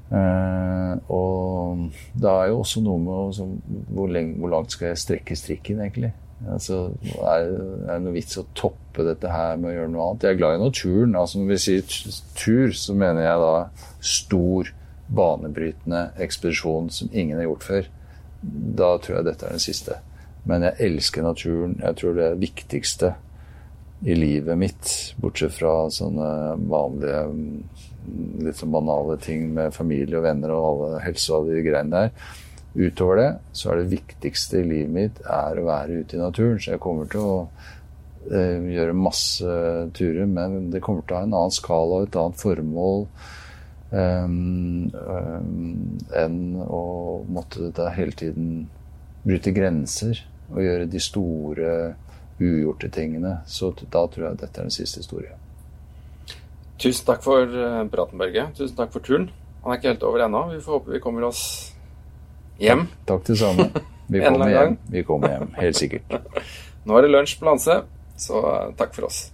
[SPEAKER 2] Uh, og det er jo også noe med også, hvor, lenge, hvor, langt skal jeg strekke strikken, egentlig. Altså, er, det noe vits å toppe dette her med å gjøre noe annet? Jeg er glad i naturen. Altså, når vi sier tur, så mener jeg da stor banebrytende ekspedisjon som ingen har gjort før, da tror jeg dette er den siste. Men jeg elsker naturen. Jeg tror det er det viktigste i livet mitt, bortsett fra sånne vanlige, litt sånn banale ting med familie og venner og alle helse og de greiene der. Utover det så er det viktigste i livet mitt er å være ute i naturen. Så jeg kommer til å eh, gjøre masse turer, men det kommer til å ha en annen skala og et annet formål. Um, um, enn å måtte da hele tiden bryte grenser og gjøre de store, ugjorte tingene. Så da tror jeg dette er den siste historien.
[SPEAKER 1] Tusen takk for praten, Børge. Tusen takk for turen. Han er ikke helt over ennå. Vi får håpe vi kommer oss hjem.
[SPEAKER 2] Takk det samme. Vi kommer hjem. Vi kommer hjem, helt sikkert.
[SPEAKER 1] Nå er det lunsj på Lanse, så takk for oss.